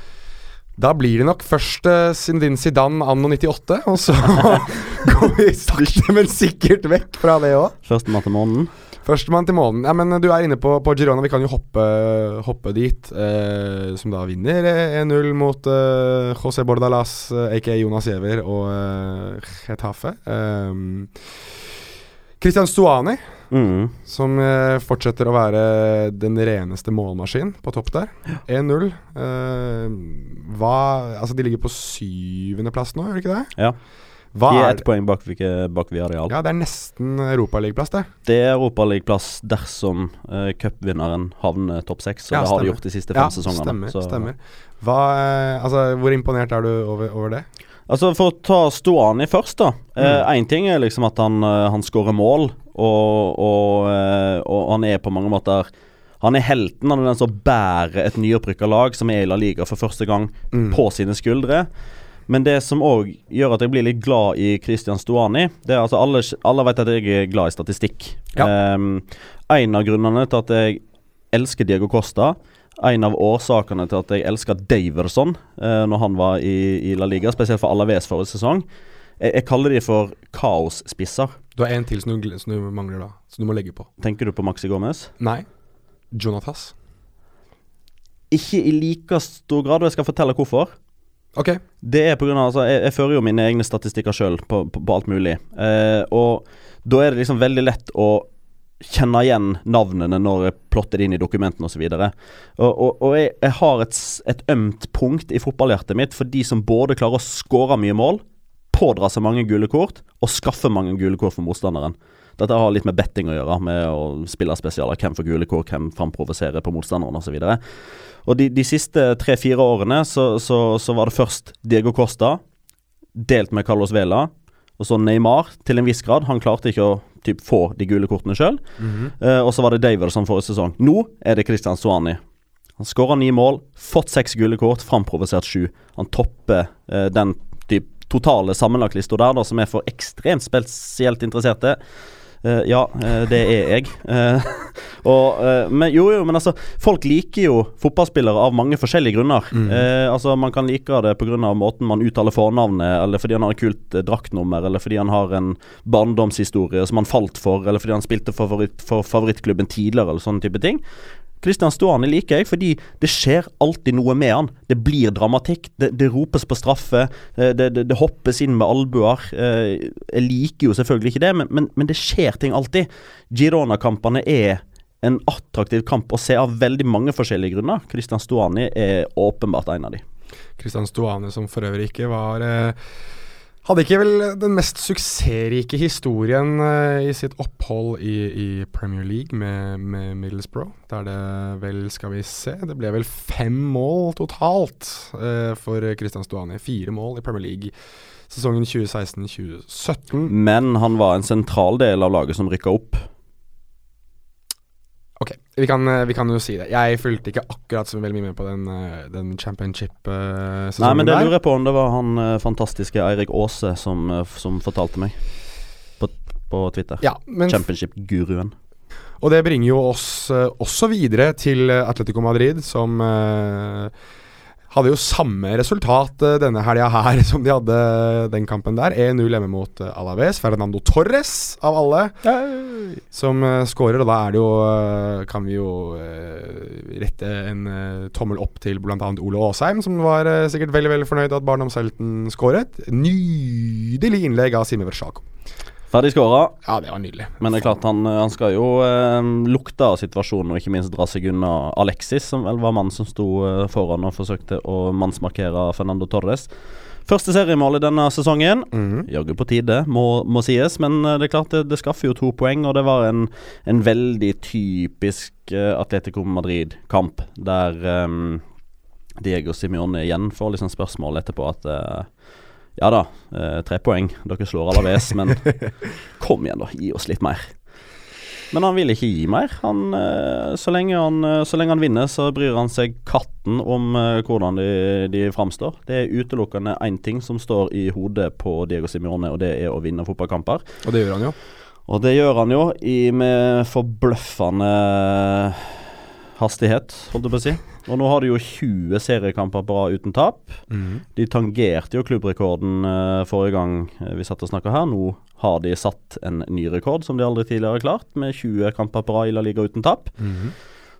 da blir det nok først uh, Zinedine Zidane anno 98, og så [LAUGHS] går vi sakte, men sikkert vekk fra det òg. Førstemann til månen. Førstemann til månen. Ja, men du er inne på, på Girona. Vi kan jo hoppe, hoppe dit. Eh, som da vinner eh, 1-0 mot eh, José Bordalas, eh, aka Jonas Giæver, og eh, Getafe. Um, Christian Stuani, Mm. som eh, fortsetter å være den reneste målmaskinen på topp der. 1-0. Eh, hva Altså, de ligger på syvendeplass nå, gjør de ikke det? Ja. Hva De er ett poeng bak, bak Villarreal. Ja, det er nesten europaligaplass, det. Det er Europaligaplass dersom uh, cupvinneren havner topp seks. Og Ja, det har de gjort de siste fem Ja, sesongene. stemmer. så- stemmer. Hva, eh, altså, hvor imponert er du over, over det? Altså For å ta Stoani først, da. Én Mm. ting er liksom at han, eh, han skårer mål, og, og, eh, og han er på mange måter Han er helten. Han er den som bærer et nyopprykka lag som er i La Liga for første gang, Mm. på sine skuldre. Men det som òg gjør at jeg blir litt glad i Christian Stuani Det er altså Alle, alle vet at jeg er glad i statistikk. Ja. Um, en av grunnene til at jeg elsker Diego Costa en av årsakene til at jeg elsker Daverson uh, når han var i, i La Liga, spesielt for Alaves forrige sesong. Jeg, jeg kaller de for kaosspisser. Du har en til som du, som du mangler, da. Som du må legge på. Tenker du på Maxi Gomez? Nei. Jonathas. Ikke i like stor grad, og jeg skal fortelle hvorfor. Ok. Det er på grunn av, altså, jeg, jeg fører jo mine egne statistikker sjøl på, på, på alt mulig. Eh, og da er det liksom veldig lett å kjenne igjen navnene når jeg plotter det inn i dokumentene osv. Og, og, og, og jeg, jeg har et, et ømt punkt i fotballhjertet mitt for de som både klarer å skåre mye mål, pådra seg mange gule kort og skaffe mange gule kort for motstanderen. Dette har litt med betting å gjøre, med å spille spesialer. Hvem får gule kort, hvem framprovoserer på motstanderen osv. Og de, de siste tre-fire årene så, så, så var det først Diego Costa, delt med Carlos Vela, og så Neymar til en viss grad. Han klarte ikke å typ, få de gule kortene sjøl. Eh, og så var det Davidson forrige sesong. Nå er det Christian Suani. Han skåra ni mål, fått seks gule kort, framprovosert sju. Han topper eh, den typ, totale sammenlagtlista der, da, som er for ekstremt spesielt interesserte. Eh, ja, eh, det er jeg. Uh, [LAUGHS] og, uh, men jo, jo, men altså Folk liker jo fotballspillere av mange forskjellige grunner. Eh, altså Man kan like det pga. måten man uttaler fornavnet, eller fordi han har et kult draktnummer, eller fordi han har en barndomshistorie som han falt for, eller fordi han spilte for, favoritt, for favorittklubben tidligere, eller sånne type ting. Christian Stuani liker jeg fordi det skjer alltid noe med han. Det blir dramatikk. Det, det ropes på straffe. eh, Det, det, det hoppes inn med albuer. Eh, Jeg liker jo selvfølgelig ikke det, men, men, men det skjer ting alltid. Girona-kampene er en attraktiv kamp å se av veldig mange forskjellige grunner. Christian Stuani er åpenbart en av de. Christian Stoane, som for øvrig ikke var eh, Hadde ikke vel den mest suksessrike historien uh, i sitt opphold i, i Premier League med, med, Middlesbrough. Der det vel, skal vi se Det ble vel fem mål totalt uh, for Christian Stuani. Fire mål i Premier League sesongen 2016-2017. Men han var en sentral del av laget som rykka opp. Vi kan, eh, vi kan, jo si det. Jeg fulgte ikke akkurat så veldig mye med på den, eh, den championship-sesongen der. Nei, men det lurer jeg på om det var han uh, fantastiske Eirik Aase som, uh, som, fortalte meg på, på Twitter. Ja, Championship-guruen. Og det bringer jo oss også videre til Atletico Madrid, som hadde jo samme resultat uh, denne helga her [LAUGHS] som de hadde den kampen der. 1-0 hjemme mot uh, Alaves. Fernando Torres, av alle, Hei. som skårer. Og da er det jo Kan vi jo rette en tommel opp til bl.a. Ole Aasheim, som var sikkert veldig veldig fornøyd at Barndomshelten skåret. Nydelig innlegg av Simi Versjako. Ferdig skåra. Ja, det var nydelig. Men det er klart han, han skal jo eh, lukte av situasjonen og ikke minst dra seg unna Alexis, som vel var mannen som sto eh, foran og forsøkte å mannsmarkere Fernando Torres. Første seriemål i denne sesongen. Mm. Jaggu på tide, må, må, sies. Men eh, det er klart det, det, skaffer jo to poeng, og det var en, en veldig typisk eh, Atletico Madrid-kamp, der um, Diego Simione igjen får liksom spørsmål etterpå at uh, ja da, eh, tre poeng. Dere slår Alaves, men [LAUGHS] kom igjen, da. Gi oss litt mer. Men han vil ikke gi mer. Han, eh, så, lenge han, eh, så, lenge han, vinner, så bryr han seg katten om hvordan de, de framstår. Det er utelukkende én ting som står i hodet på Diego Simione, og det er å vinne fotballkamper. Og det gjør han jo. Og det gjør han jo i, med forbløffende hastighet, holdt jeg på å si. Og nå har de jo 20 seriekamper bra uten tap. Mm. De tangerte jo klubbrekorden uh, forrige gang uh, vi satt og snakka her. Nå har de satt en ny rekord som de aldri tidligere har klart, med 20 kamper på rad i La Liga uten tap. Mm.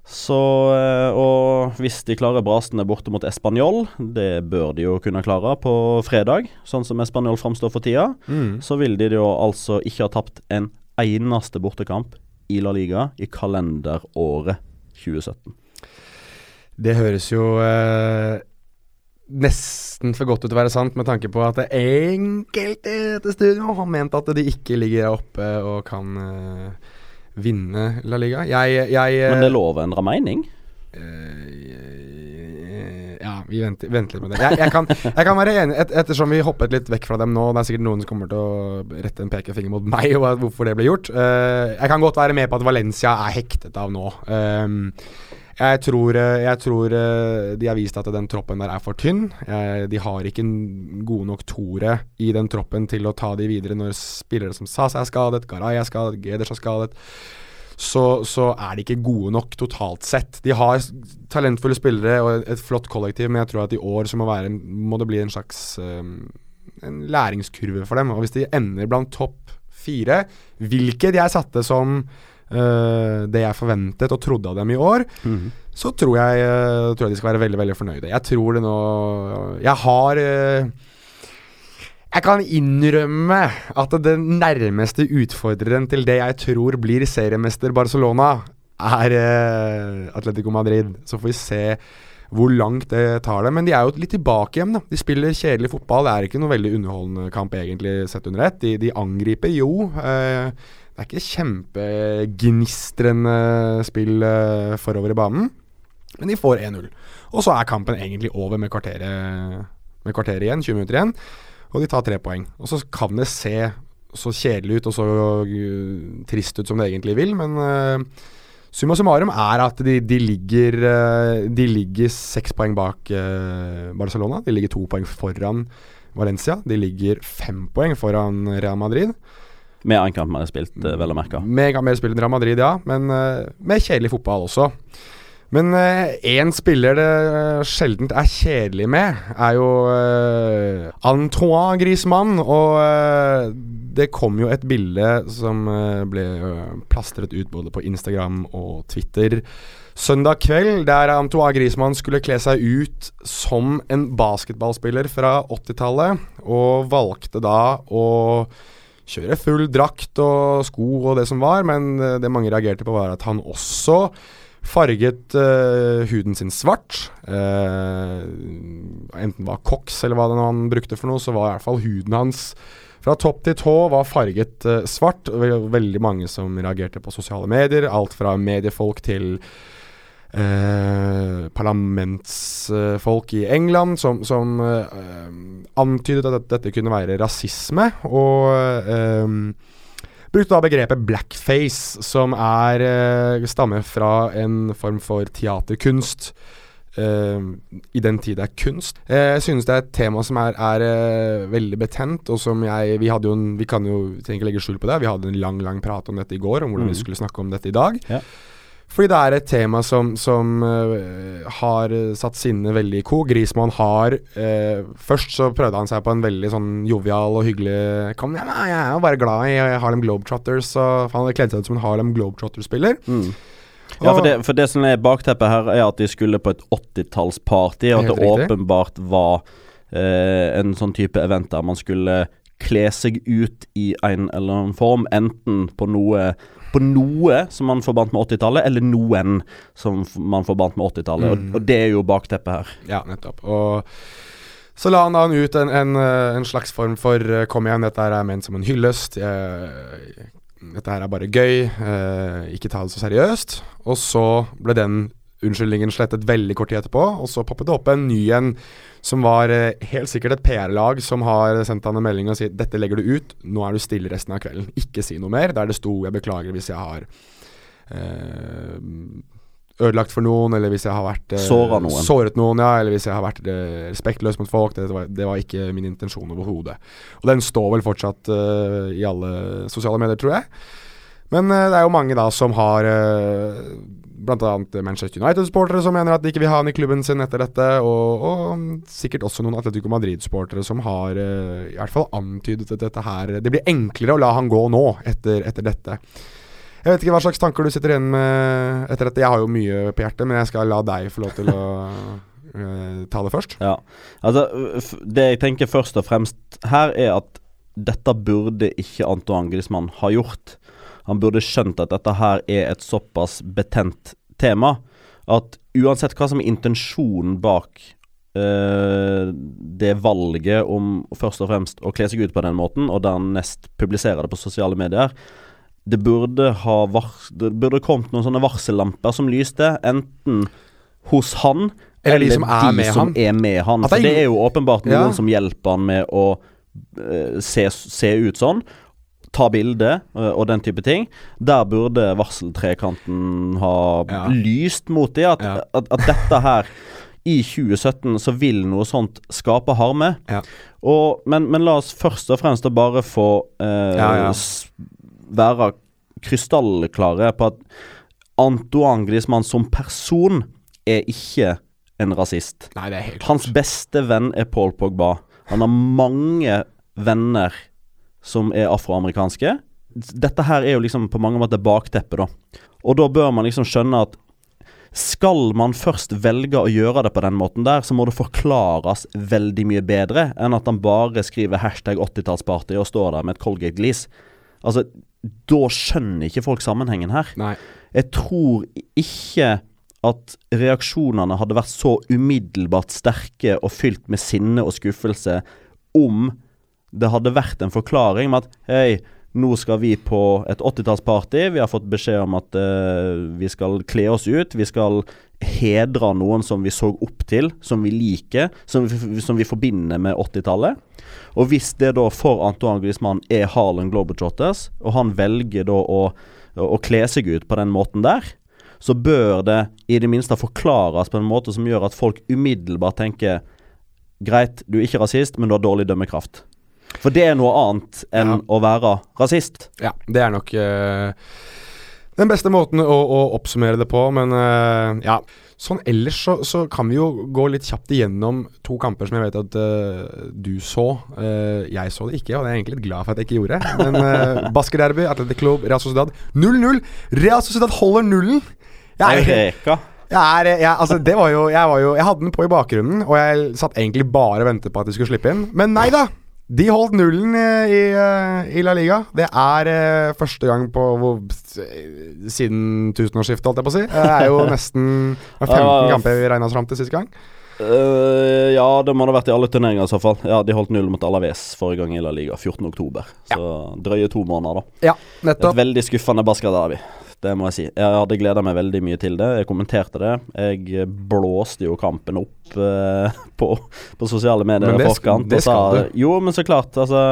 Så uh, Og hvis de klarer brasene borte mot Español, det bør de jo kunne klare på fredag, sånn som Español framstår for tida, mm. så vil de jo altså ikke ha tapt en eneste bortekamp i La Liga i kalenderåret 2017. Det høres jo eh, nesten for godt ut til å være sant, med tanke på at enkelte til studio har ment at de ikke ligger oppe og kan eh, vinne La Liga. Jeg, jeg Men det lover endre mening? Ja, vi venter, venter, litt med det. Jeg, jeg, kan, jeg kan, være enig, et, ettersom vi hoppet litt vekk fra dem nå. Det er sikkert noen som kommer til å rette en pekefinger mot meg og hvorfor det ble gjort. Uh, jeg kan godt være med på at Valencia er hektet av nå. Um, jeg tror, eh, jeg tror, eh, de har vist at den troppen der er for tynn. De har ikke gode nok tore i den troppen til å ta de videre når spillere som Sasa er skadet, Garay er skadet, Geders er skadet. Så, så, er de ikke gode nok totalt sett. De har talentfulle spillere og et flott kollektiv, men jeg tror at i år så må, være, må det bli en slags um, en læringskurve for dem. Og hvis de ender blant topp fire, hvilket jeg satte som uh, det jeg forventet og trodde av dem i år, mm. så tror jeg, uh, tror jeg, de skal være veldig veldig fornøyde. Jeg tror det nå Jeg har uh, jeg kan innrømme at den nærmeste utfordreren til det jeg tror blir seriemester Barcelona, er Atletico Madrid. Så får vi se hvor langt det tar dem. Men de er jo litt tilbake igjen. da. De spiller kjedelig fotball. Det er ikke noe veldig underholdende kamp egentlig sett under ett. De, de angriper jo. Eh, det er ikke kjempegnistrende spill uh, forover i banen, men de får 1-0. Og så er kampen egentlig over med kvarteret, med kvarteret igjen, 20 minutter igjen, og de tar tre poeng. Og så kan det se så kjedelig ut og så uh, trist ut som det egentlig vil, men uh, summa summarum er at de, de ligger uh, De ligger seks poeng bak Barcelona. De ligger to poeng foran Valencia. De ligger fem poeng foran Real Madrid. Med en kamp mer spilt, uh, vel å merke. Med mer spilt enn Real Madrid, ja. Men uh, med kjedelig fotball også. Men én uh, spiller det sjeldent er kjedelig med, er jo uh, Antoine Griezmann. Og det kom jo et bilde som ble plastret ut både på Instagram og Twitter søndag kveld, der Antoine Griezmann skulle kle seg ut som en basketballspiller fra 80-tallet, og valgte da å kjøre full drakt og sko og det som var, men eh, det mange reagerte på, var at han også farget uh, huden sin svart. Uh, enten var koks eller hva det var han brukte for noe, så var i hvert fall huden hans fra topp til tå var farget uh, svart. Vel- Veldig mange som reagerte på sosiale medier. Alt fra mediefolk til eh, parlamentsfolk i England som, som eh, antydet at dette kunne være rasisme. Og eh, brukte da begrepet blackface, som er eh, stammer fra en form for teaterkunst. Uh, I den tid det er kunst. Uh, jeg synes det er et tema som er, er uh, veldig betent, og som jeg Vi hadde jo en, Vi kan jo trenger ikke legge skjul på det. Vi hadde en lang, lang prat om dette i går, om hvordan Mm. vi skulle snakke om dette i dag. Ja. Fordi det er et tema som, som uh, har satt sinnet veldig i ko. Grismann har uh, Først så prøvde han seg på en veldig sånn jovial og hyggelig Kom, ja, nei, Jeg er jo bare glad i Harlem Globetrotters. Og han hadde kledd seg ut som en Harlem Globetrotter-spiller. Mm. Ja, for det, for det som er bakteppet her, er at de skulle på et 80-tallsparty, og at det riktig. åpenbart var uh, en sånn type event der man skulle kle seg ut i en eller annen form, enten på noe på noe som man forbandt med 80-tallet, eller noen som man forbandt med 80-tallet. Mm. Og, og det er jo bakteppet her. Ja, nettopp. Og så la han da ut en, en, eh, en slags form for eh, Kom igjen, dette her er ment som en hyllest. Jeg, dette her er bare gøy. eh, ikke ta det så seriøst. Og så ble den unnskyldningen slettet veldig kort tid etterpå, og så poppet det opp en ny en som var eh, helt sikkert et PR-lag som har sendt han en melding og sier 'Dette legger du ut, nå er du stille resten av kvelden. Ikke si noe mer.' Der det sto 'Jeg beklager hvis jeg har eh, ødelagt for noen, eller hvis jeg har vært eh, noen. Såret noen, ja. Eller hvis jeg har vært eh, respektløs mot folk. Det var, det var ikke min intensjon overhodet. Og den står vel fortsatt eh, i alle sosiale medier, tror jeg. Men eh, det er jo mange da som har Bl.a. Manchester United-sportere som mener at de ikke vil ha han i klubben sin etter dette. Og, og sikkert også noen Atletico Madrid-sportere som har uh, i hvert fall antydet at dette her Det blir enklere å la han gå nå, etter, etter dette. Jeg vet ikke hva slags tanker du sitter igjen med etter dette. Jeg har jo mye på hjertet, men jeg skal la deg få lov til å [LAUGHS] eh, ta det først. Ja. Altså, det jeg tenker først og fremst her, er at dette burde ikke Antoine Griezmann ha gjort. Han burde skjønt at dette her er et såpass betent tema at uansett hva som er intensjonen bak uh, det valget om først og fremst å kle seg ut på den måten, og dernest publisere det på sosiale medier, det burde ha det burde kommet noen sånne varsellamper som lyste, enten hos han Eller de som er med som er med han. Det For det er jo åpenbart noen Ja. som hjelper han med å uh, se, se ut sånn. Ta bilde eh, og den type ting. Der burde varseltrekanten ha Ja. lyst mot det. At, Ja. at, at dette her i 2017 så vil noe sånt skape harme. Ja. Og, men, men la oss først og fremst bare få eh, være krystallklare på at Antoine Griezmann som person er ikke en rasist. Nei, det helt Hans beste venn er Paul Pogba. Han har mange venner som er afroamerikanske. Dette her er jo liksom på mange måter bakteppet, da. Og da bør man liksom skjønne at skal man først velge å gjøre det på den måten der, så må det forklares veldig mye bedre enn at han bare skriver hashtag 80-tallsparty og står der med et Colgate-glis. Altså, da skjønner ikke folk sammenhengen her. Nei. Jeg tror ikke at reaksjonene hadde vært så umiddelbart sterke og fylt med sinne og skuffelse om det hadde vært en forklaring med at hei, nå skal vi på et 80-tallsparty. Vi har fått beskjed om at uh, vi skal kle oss ut. Vi skal hedre noen som vi så opp til, som vi liker, som vi, som vi forbinder med 80-tallet. Og hvis det da for Antoine Griezmann er Harlem Globetrotters, og han velger da å, å kle seg ut på den måten der, så bør det i det minste forklares på en måte som gjør at folk umiddelbart tenker Greit, du er ikke rasist, men du har dårlig dømmekraft. For det er noe annet enn Ja. å være rasist. Ja, det er nok uh, den beste måten å, å oppsummere det på, men uh, ja. Sånn ellers så, så kan vi jo gå litt kjapt igjennom to kamper som jeg vet at uh, du så. Uh, jeg så det ikke, og det er jeg egentlig litt glad for at jeg ikke gjorde. Men uh, [LAUGHS] Baskerderby, Atletic Club, Real Sociedad 0-0. Real Sociedad holder nullen! Jeg, er- jeg er, jeg, altså det var jo jeg, var jo jeg hadde den på i bakgrunnen, og jeg satt egentlig bare og ventet på at de skulle slippe inn. Men nei da! De holdt nullen i, i, eh, La Liga. Det er eh, første gang på hvor, siden tusenårsskiftet, holdt jeg på å si. Det er jo nesten 15 [LAUGHS] kamper vi regna oss fram til sist gang. Uh, ja, det må det ha vært i alle turneringer i så fall. Ja, De holdt null mot Alaves forrige gang i La Liga, 14.10. Så drøye to måneder, da. Ja, nettopp. Et veldig skuffende Basca-derby. Det må jeg si. Jeg hadde gleda meg veldig mye til det. Jeg kommenterte det. Jeg blåste jo kampen opp eh, [LAUGHS] på, på sosiale medier i forkant. det sa, skal du. Jo, men så klart. Altså,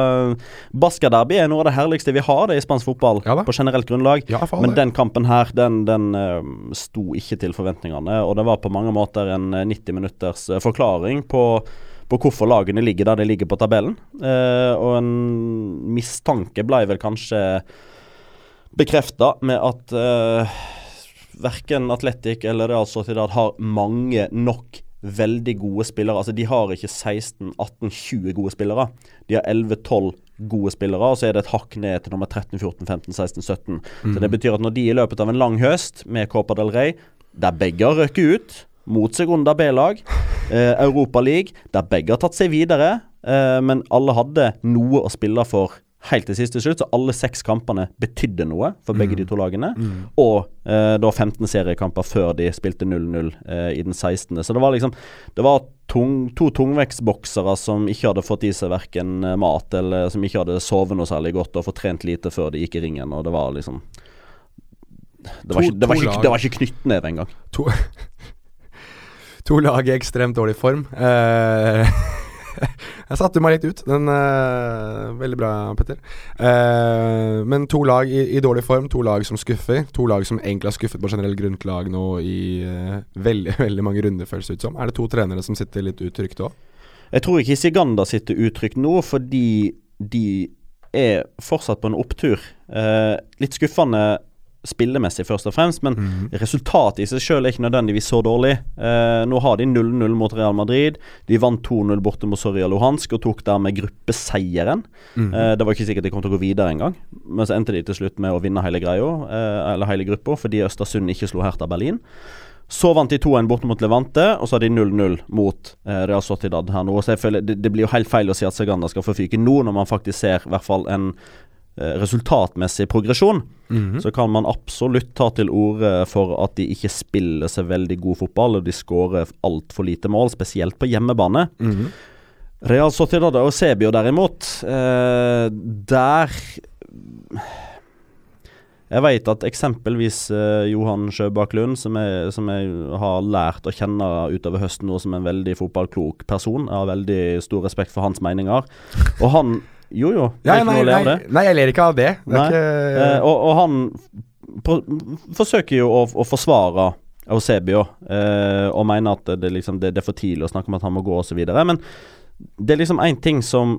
Basca-derby er noe av det herligste vi har det i spansk fotball, Ja på generelt grunnlag. Ja, Men den kampen her, den, den uh, sto ikke til forventningene. Og det var på mange måter en eh, 90 minutters eh, forklaring på, på hvorfor lagene ligger der de ligger på tabellen. Eh, og en mistanke ble vel kanskje bekrefta med at uh, verken Atletic eller Real Sociedad har mange nok veldig gode spillere. Altså De har ikke 16-18-20 gode spillere. De har 11-12 gode spillere, og så er det et hakk ned til nummer 13, 14, 15, 16, 17. Så det betyr at når de i løpet av en lang høst med Copa del Rey, der begge har røket ut mot Segunda B-lag, [LAUGHS] eh, Europa League, der begge har tatt seg videre, eh, men alle hadde noe å spille for helt til siste slutt, så alle seks kampene betydde noe for begge de to lagene. Og eh, da 15 seriekamper før de spilte 0-0 eh, i den 16. Så det var liksom Det var tung, to tungvektsboksere som ikke hadde fått i seg verken eh, mat, eller som ikke hadde sovet noe særlig godt og fått trent lite før de gikk i ringen, og det var liksom Det var To- ikke, det var ikke, det var ikke knyttneve engang. To, [LAUGHS] to lag i ekstremt dårlig form. Eh, [LAUGHS] [LAUGHS] jeg satte meg litt ut. Den uh, Veldig bra, Petter. Uh, men to lag i, i dårlig form, to lag som skuffer. To lag som egentlig har skuffet på generell grunnlag nå i uh, veldig [LAUGHS] veldig mange runder, føles det ut som. Er det to trenere som sitter litt utrygt òg? Jeg tror ikke Siganda sitter utrygt nå, fordi de er fortsatt på en opptur. Eh, litt skuffende spillemessig, først og fremst, men resultatet i seg selv er ikke nødvendigvis så dårlig. Eh, nå har de 0-0 mot Real Madrid. De vant 2-0 borte mot Soria Luhansk og tok dermed gruppeseieren. Eh, det var ikke sikkert de kom til å gå videre engang, men så endte de til slutt med å vinne hele greia, eh, eller hele gruppa, fordi Østersund ikke slo Hertha Berlin. Så vant de 2-1 borte mot Levante, og så har de 0-0 mot eh, Real Sociedad her nå. Så jeg føler det, det blir jo helt feil å si at Saganda skal få fyke nå, når man faktisk ser i hvert fall en resultatmessig progresjon. Så kan man absolutt ta til orde for at de ikke spiller seg veldig god fotball, og de skårer altfor lite mål, spesielt på hjemmebane. Real Sociedad og Sebio derimot, eh, der Jeg vet at eksempelvis eh, Johan Sjøbakk Lund, som som jeg har lært å kjenne utover høsten nå som en veldig fotballklok person, jeg har veldig stor respekt for hans meninger. Og han Jo, jo. det Ja, er ikke nei, noe å le av det. nei, jeg ler ikke av det. det ikke, Eh, og, og han på, forsøker jo å, å forsvare Eusebio eh, og mener at det, liksom, det, det er for tidlig å snakke om at han må gå osv. Men det er liksom én ting som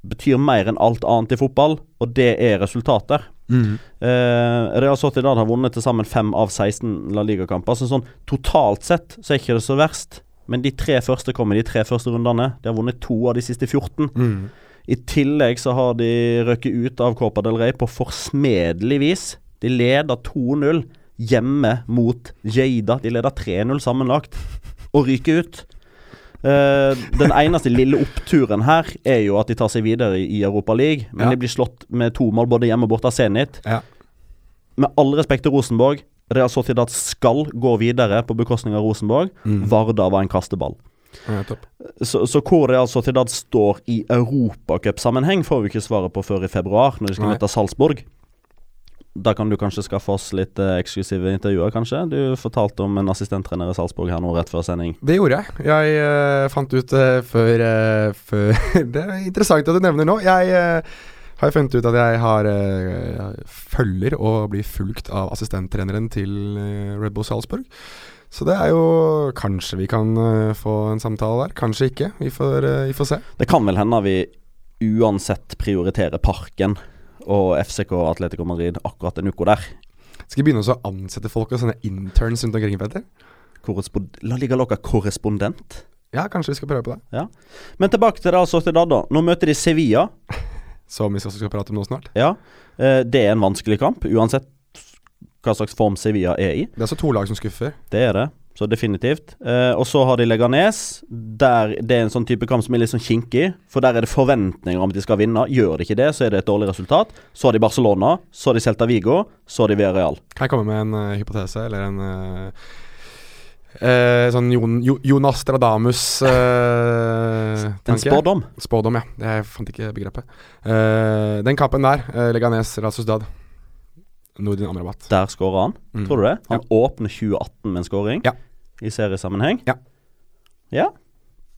betyr mer enn alt annet i fotball, og det er resultater. Mm. Eh, Real Sociedad har vunnet til sammen fem av 16 La Liga-kamper. Så sånn totalt sett så er ikke det så verst. Men de tre første kom i de tre første rundene. De har vunnet to av de siste 14. Mhm. I tillegg så har de røkket ut av Copa del Rey på forsmedelig vis. De leder 2-0 hjemme mot Jeida. De leder 3-0 sammenlagt og ryker ut. Uh, den eneste lille oppturen her er jo at de tar seg videre i i Europa League, men Ja. de blir slått med to mål både hjemme og borte av Zenit. Ja. Med all respekt til Rosenborg, Real Sociedad skal gå videre på bekostning av Rosenborg. Mm. Varda var en kasteball. Ja. Så, så hvor Real Sociedad står i europacupsammenheng, får vi ikke svaret på før i februar, når de skal Nei. møte Salzburg. Da kan du kanskje skaffe oss litt eh, eksklusive intervjuer, kanskje? Du fortalte om en assistenttrener i Salzburg her nå rett før sending. Det gjorde jeg. Jeg eh, fant ut eh, før, eh, før [LAUGHS] Det er interessant at du nevner nå. Jeg eh, har funnet ut at jeg har eh, følger og blir fulgt av assistenttreneren til Red Bull Salzburg. Så det er jo Kanskje vi kan eh, få en samtale der. Kanskje ikke. Vi får, eh, vi får se. Det kan vel hende vi uansett prioriterer Parken og FCK og Atletico Madrid akkurat en uke der. Skal vi begynne å ansette folk og sånne interns rundt omkring, Petter? La ligge Loca korrespondent. Ja, kanskje vi skal prøve på det. Men tilbake til det altså til da. Nå møter de Sevilla. [LAUGHS] Som vi skal prate om nå snart. Ja, eh, det er en vanskelig kamp, uansett hva slags form Sevilla er i. Det er altså to lag som skuffer. Det er det. så definitivt. Eh, og så har de Leganes, der det er en sånn type kamp som er litt sånn kinkig. For der er det forventninger om at de skal vinne. Gjør de ikke det, så er det et dårlig resultat. Så har de Barcelona, så har de Celta Vigo, så har de Villarreal. Kan jeg komme med en uh, hypotese, eller en uh, uh, sånn Jon, jo, Jonas Stradamus [LAUGHS] En spådom? Spådom, ja. Jeg fant ikke begrepet. den kampen der, Leganes Rasusdad Nordin Amrabat. Der skårer han, mm. tror du det? Han ja. åpner 2018 med en skåring ja. i seriesammenheng. Ja. ja.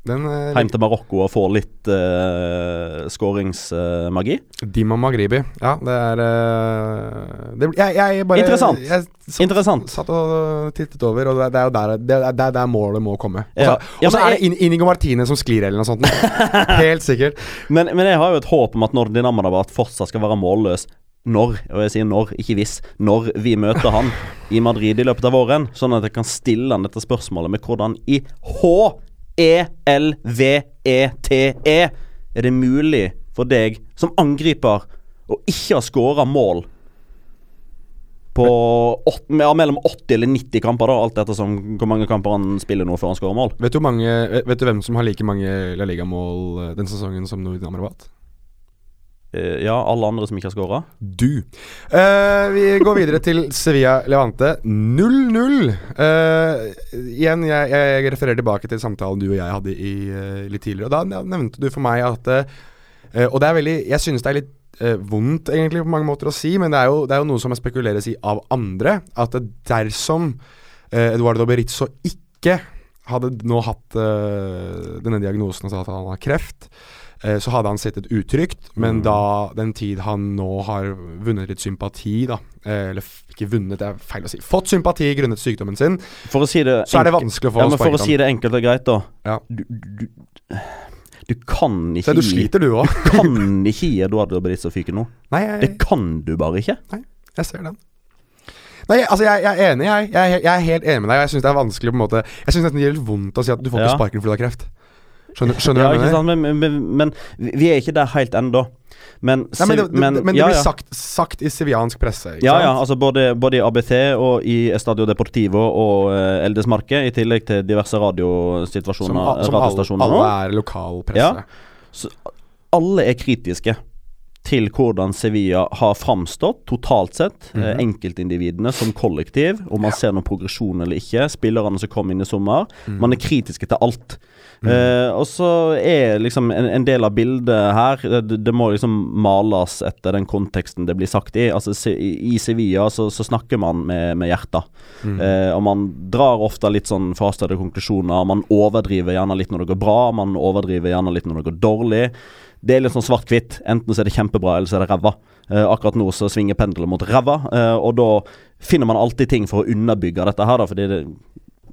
Den, uh, Heim til Marokko og får litt uh, skåringsmagi? Uh, Dima Magribi. Ja, det er uh, det, jeg, jeg, bare Interessant. Jeg satt, Interessant. satt og tittet over, og det, er jo der, det er der, målet må komme. Og så ja. ja, er det In Inigo Martine som sklir, eller noe sånt. [LAUGHS] Helt sikkert. Men, men, jeg har jo et håp om at når Amadabat fortsatt skal være målløs, når, og jeg sier når, ikke hvis, når vi møter han i Madrid i løpet av våren, sånn at jeg kan stille han dette spørsmålet med hvordan i H-E-L-V-E-T-E er det mulig for deg som angriper å ikke ha skåra mål på åt, ja, mellom 80 eller 90 kamper, da, alt etter hvor mange kamper han spiller nå før han skårer mål. Vet du, mange, vet du, hvem som har like mange La Liga-mål eh, den sesongen som Nordin Amrabat? Uh, ja, alle andre som ikke har skåra? Du. Uh, vi går videre til Sevilla Levante. 0-0. Uh, eh, igjen, jeg, jeg, refererer tilbake til samtalen du og jeg hadde i, litt tidligere. Og Da nevnte du for meg at Og det er veldig Jeg synes det er litt vondt egentlig på mange måter å si, men det er jo, det er jo noe som spekuleres i av andre. At dersom Eduardo Berizzo ikke hadde nå hatt denne diagnosen, altså at han har kreft Eh, så hadde han sittet utrygt, men mm. da den tid han nå har vunnet litt sympati, da eh, Eller ikke vunnet, det er feil å si. Fått sympati grunnet sykdommen sin, for å si det så er det vanskelig å få ja, men For å si det enkelt og greit, da. Ja. Du, du, du, kan ikke Se, du sliter, du òg. du kan ikke gi Eduardo Berizzo fyke nå. Nei, jeg, det kan du bare ikke. Nei, jeg ser den. Nei, altså jeg, jeg, er enig, jeg. Jeg, jeg er helt enig med deg. Jeg syns det er vanskelig på en måte Jeg syns det gjør litt vondt å si at du får ikke sparken fordi du har kreft. Skjønner, skjønner ja, ikke sant, men, men, men, vi er ikke der helt ennå. Men, Nei, men, det, det, men, det, ja, blir sagt, sagt, i seviansk presse. ja, sant? ja. altså både, både, i ABC og i Estadio Deportivo og uh, Eldesmarke, i tillegg til diverse radiosituasjoner. Som, som alle, alle er lokal presse. Ja. Så, alle er kritiske til hvordan Sevilla har framstått totalt sett. Mm -hmm. Enkeltindividene som kollektiv, om man ja. ser noen progresjon eller ikke. Spillerne som kom inn i sommer. Mm. Man er kritiske til alt. Mm. Uh, og så er liksom en, en, del av bildet her det, det, må liksom males etter den konteksten det blir sagt i. Altså se, I Sevilla så, så, snakker man med, med hjertet. Uh, og man drar ofte litt sånn forhastede konklusjoner. Man overdriver gjerne litt når det går bra, man overdriver gjerne litt når det går dårlig det er litt sånn svart-hvitt. Enten så er det kjempebra, eller så er det ræva. Uh, akkurat nå så svinger pendelen mot ræva, uh, og da finner man alltid ting for å underbygge dette her, da, fordi det,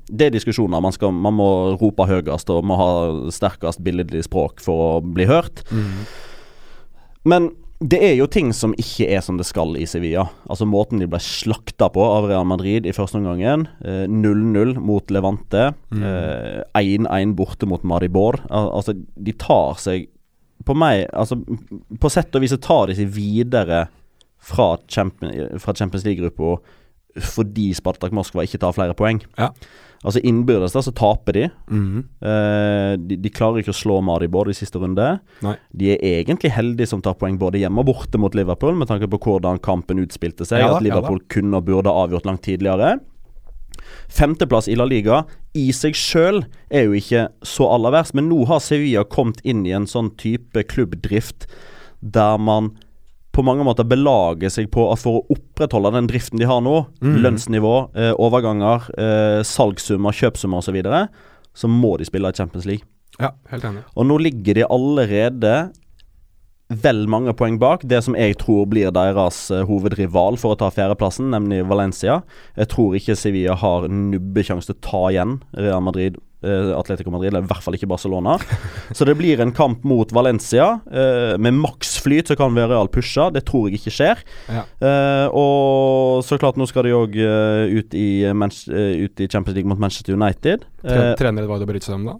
det er diskusjoner. Man, skal, man, må rope høyest og må ha sterkest billedlig språk for å bli hørt. Mm. Men det er jo ting som ikke er som det skal i Sevilla. Altså Måten de ble slakta på av Real Madrid i første omgang. 0-0 eh, mot Levante. 1-1 mm. borte mot Maribor. Al altså, de tar seg på meg Altså, på sett og vis tar de seg videre fra, Champions, Champions League-gruppa fordi Spartak Moskva ikke tar flere poeng. Ja. Altså Innbyrdes da så taper de. Mm eh, de. de. klarer ikke å slå Maribor i siste runde. Nei. De er egentlig heldige som tar poeng både hjemme og borte mot Liverpool, med tanke på hvordan kampen utspilte seg. Ja, at Liverpool ja, kunne og burde avgjort langt tidligere. Femteplass i La Liga i seg sjøl er jo ikke så aller verst, men nå har Sevilla kommet inn i en sånn type klubbdrift der man på mange måter belager seg på at for å opprettholde den driften de har nå, mm. lønnsnivå, eh, overganger, eh, salgssummer, kjøpsummer osv., så, videre, så må de spille i Champions League. Ja, helt enig. Og nå ligger de allerede vel mange poeng bak det som jeg tror blir deres uh, hovedrival for å ta fjerdeplassen, nemlig Valencia. Jeg tror ikke Sevilla har nubbesjanse til å ta igjen Real Madrid, uh, Atletico Madrid, eller i hvert fall ikke Barcelona. [LAUGHS] så det blir en kamp mot Valencia. Eh, med maksflyt så kan Real pushe, det tror jeg ikke skjer. Ja. og så klart, nå skal de òg ut, ut, i Champions League mot Manchester United. Trener Eduardo Berizzo dem, da?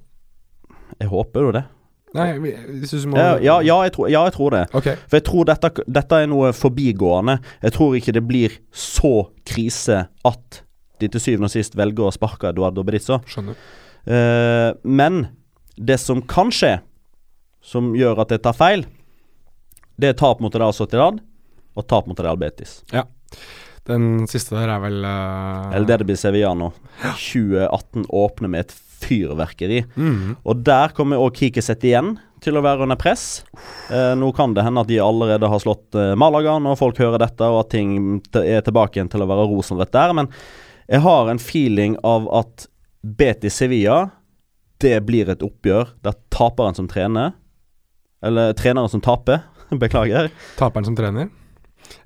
Jeg håper jo det. Nei, hvis du må ja, ja, ja, jeg tror, ja, jeg tror det. Okay. For jeg tror dette, dette, er noe forbigående. Jeg tror ikke det blir så krise at de til syvende og sist velger å sparke Eduardo Berizzo. Skjønner. Eh, men det som kan skje, som gjør at det tar feil, det er tap mot Real Sociedad og tap mot Real Betis. Den siste der er vel uh, Eller det det blir Sevilla nå. 2018 åpner med et fyrverkeri. Mm. Og der kommer òg Kikiset igjen til å være under press. Eh, nå kan det hende at de allerede har slått eh, Malaga når folk hører dette, og at ting er tilbake igjen til å være rosenrødt der. Men jeg har en feeling av at Betis Sevilla, det blir et oppgjør der taperen som trener Eller treneren som taper. [LAUGHS] Beklager. Taperen som trener.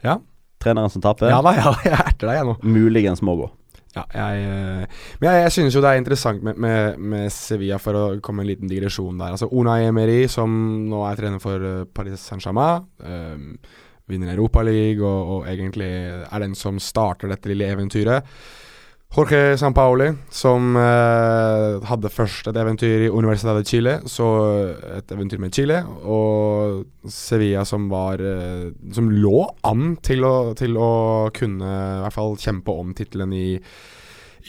Ja. Treneren som taper. Ja da, ja, jeg erter deg, jeg nå. Muligens må gå. Ja, jeg, eh, men jeg, jeg synes jo det er interessant med, med, med Sevilla, for å komme en liten digresjon der. Altså Unai Emery, som nå er trener for eh, Paris Saint-Germain, eh, vinner Europaligaen og, og egentlig er den som starter dette lille eventyret. Jorge Sampaoli, som eh, hadde først et eventyr i Universidad de Chile, så et eventyr med Chile, og Sevilla som var eh, Som lå an til å, til å kunne i hvert fall kjempe om tittelen i,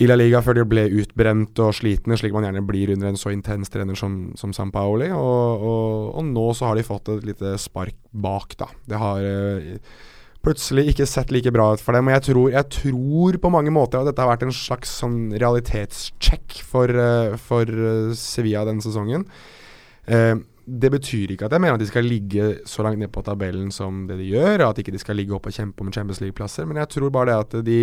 i La Liga før de ble utbrent og slitne, slik man gjerne blir under en så intens trener som, som Sampaoli. Og, og, og nå så har de fått et lite spark bak, da. Det har eh, plutselig ikke sett like bra ut for dem. Og jeg tror, jeg tror på mange måter at dette har vært en slags sånn realitetssjekk for, eh, for eh, Sevilla denne sesongen. Eh, det betyr ikke at jeg mener at de skal ligge så langt ned på tabellen som det de gjør, og at ikke de skal ligge oppe og kjempe om Champions League-plasser, men jeg tror bare det at de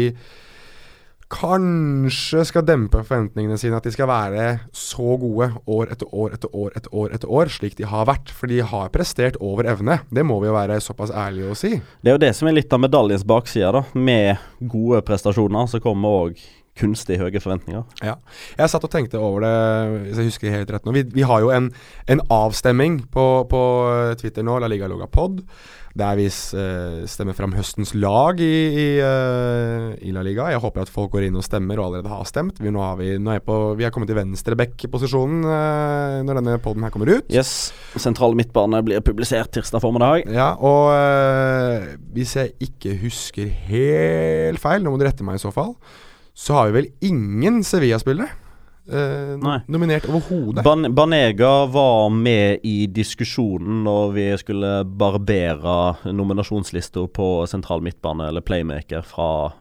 kanskje skal dempe forventningene sine. At de skal være så gode år etter år etter år etter år, etter år slik de har vært. For de har prestert over evne. Det må vi jo være såpass ærlige å si. Det er jo det som er litt av medaljens bakside, da. Med gode prestasjoner så kommer òg kunstig høye forventninger. Ja. Jeg satt og tenkte over det, hvis jeg husker helt rett nå. Vi, vi har jo en, en avstemming på, på Twitter nå, La Liga Loga Pod, der vi uh, stemmer fram høstens lag i, i, uh, i, La Liga. Jeg håper at folk går inn og stemmer, og allerede har stemt. Vi, nå har vi, nå er på, vi er kommet til venstre back-posisjonen uh, når denne poden her kommer ut. Yes. Sentral midtbane blir publisert tirsdag formiddag. Ja, og hvis jeg ikke husker helt feil, nå må du rette meg i så fall så har vi vel ingen Sevilla-spillere eh, nominert overhodet. Ban Banega var med i diskusjonen når vi skulle barbere nominasjonslista på sentral midtbane eller playmaker fra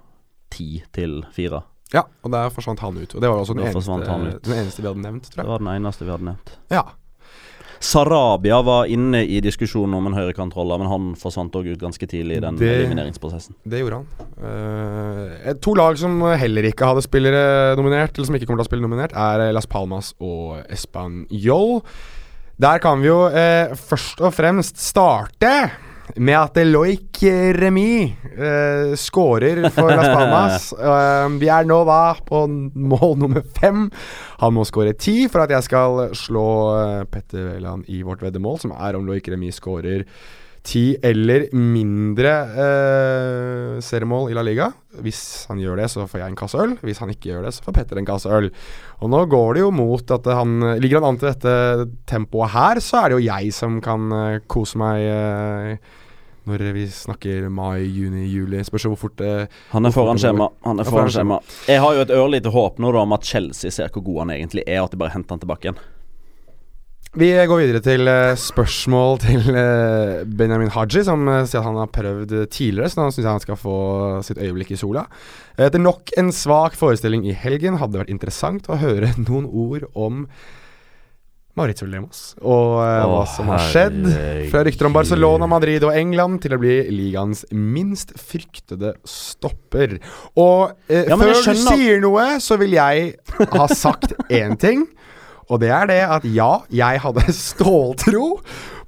ti til fire. Ja, og der forsvant han ut. Og det var også den, eneste, den eneste, vi hadde nevnt, tror jeg. Det var den eneste vi hadde nevnt. Ja. Sarabia var inne i diskusjonen om en høyrekantroller, men han forsvant òg ut ganske tidlig i den det, elimineringsprosessen. Det gjorde han. Uh, to lag som heller ikke hadde spillere nominert, eller som ikke kommer til å spille nominert, er Las Palmas og Español. Der kan vi jo uh, først og fremst starte med at Loik Remy uh, skårer for Las Palmas. Uh, [LAUGHS] vi er nå da på mål nummer fem. Han må skåre ti for at jeg skal slå uh, Petter Wæland i vårt veddemål, som er om Loik Remy skårer ti eller mindre uh, seriemål i La Liga. Hvis han gjør det, så får jeg en kasse øl. Hvis han ikke gjør det, så får Petter en kasse øl. Og nå går det jo mot at han Ligger han an til dette tempoet her, så er det jo jeg som kan uh, kose meg uh, når vi snakker mai, juni, juli. Spørs hvor fort det Han er foran skjema. Han er foran skjema. Jeg har jo et ørlite håp nå da om at Chelsea ser hvor god han egentlig er, og at de bare henter han tilbake igjen. Vi går videre til uh, spørsmål til uh, Benjamin Haji, som sier at han har prøvd tidligere, så nå syns jeg han skal få sitt øyeblikk i sola. Etter nok en svak forestilling i helgen hadde det vært interessant å høre [LAUGHS] noen ord om Maurizio Lemos og uh, hva som har skjedd. Fra rykter om Barcelona, Madrid og England til å bli ligaens minst fryktede stopper. Og uh, ja, før du sier noe, så vil jeg ha sagt én ting. Og det er det at ja, jeg hadde [LAUGHS] ståltro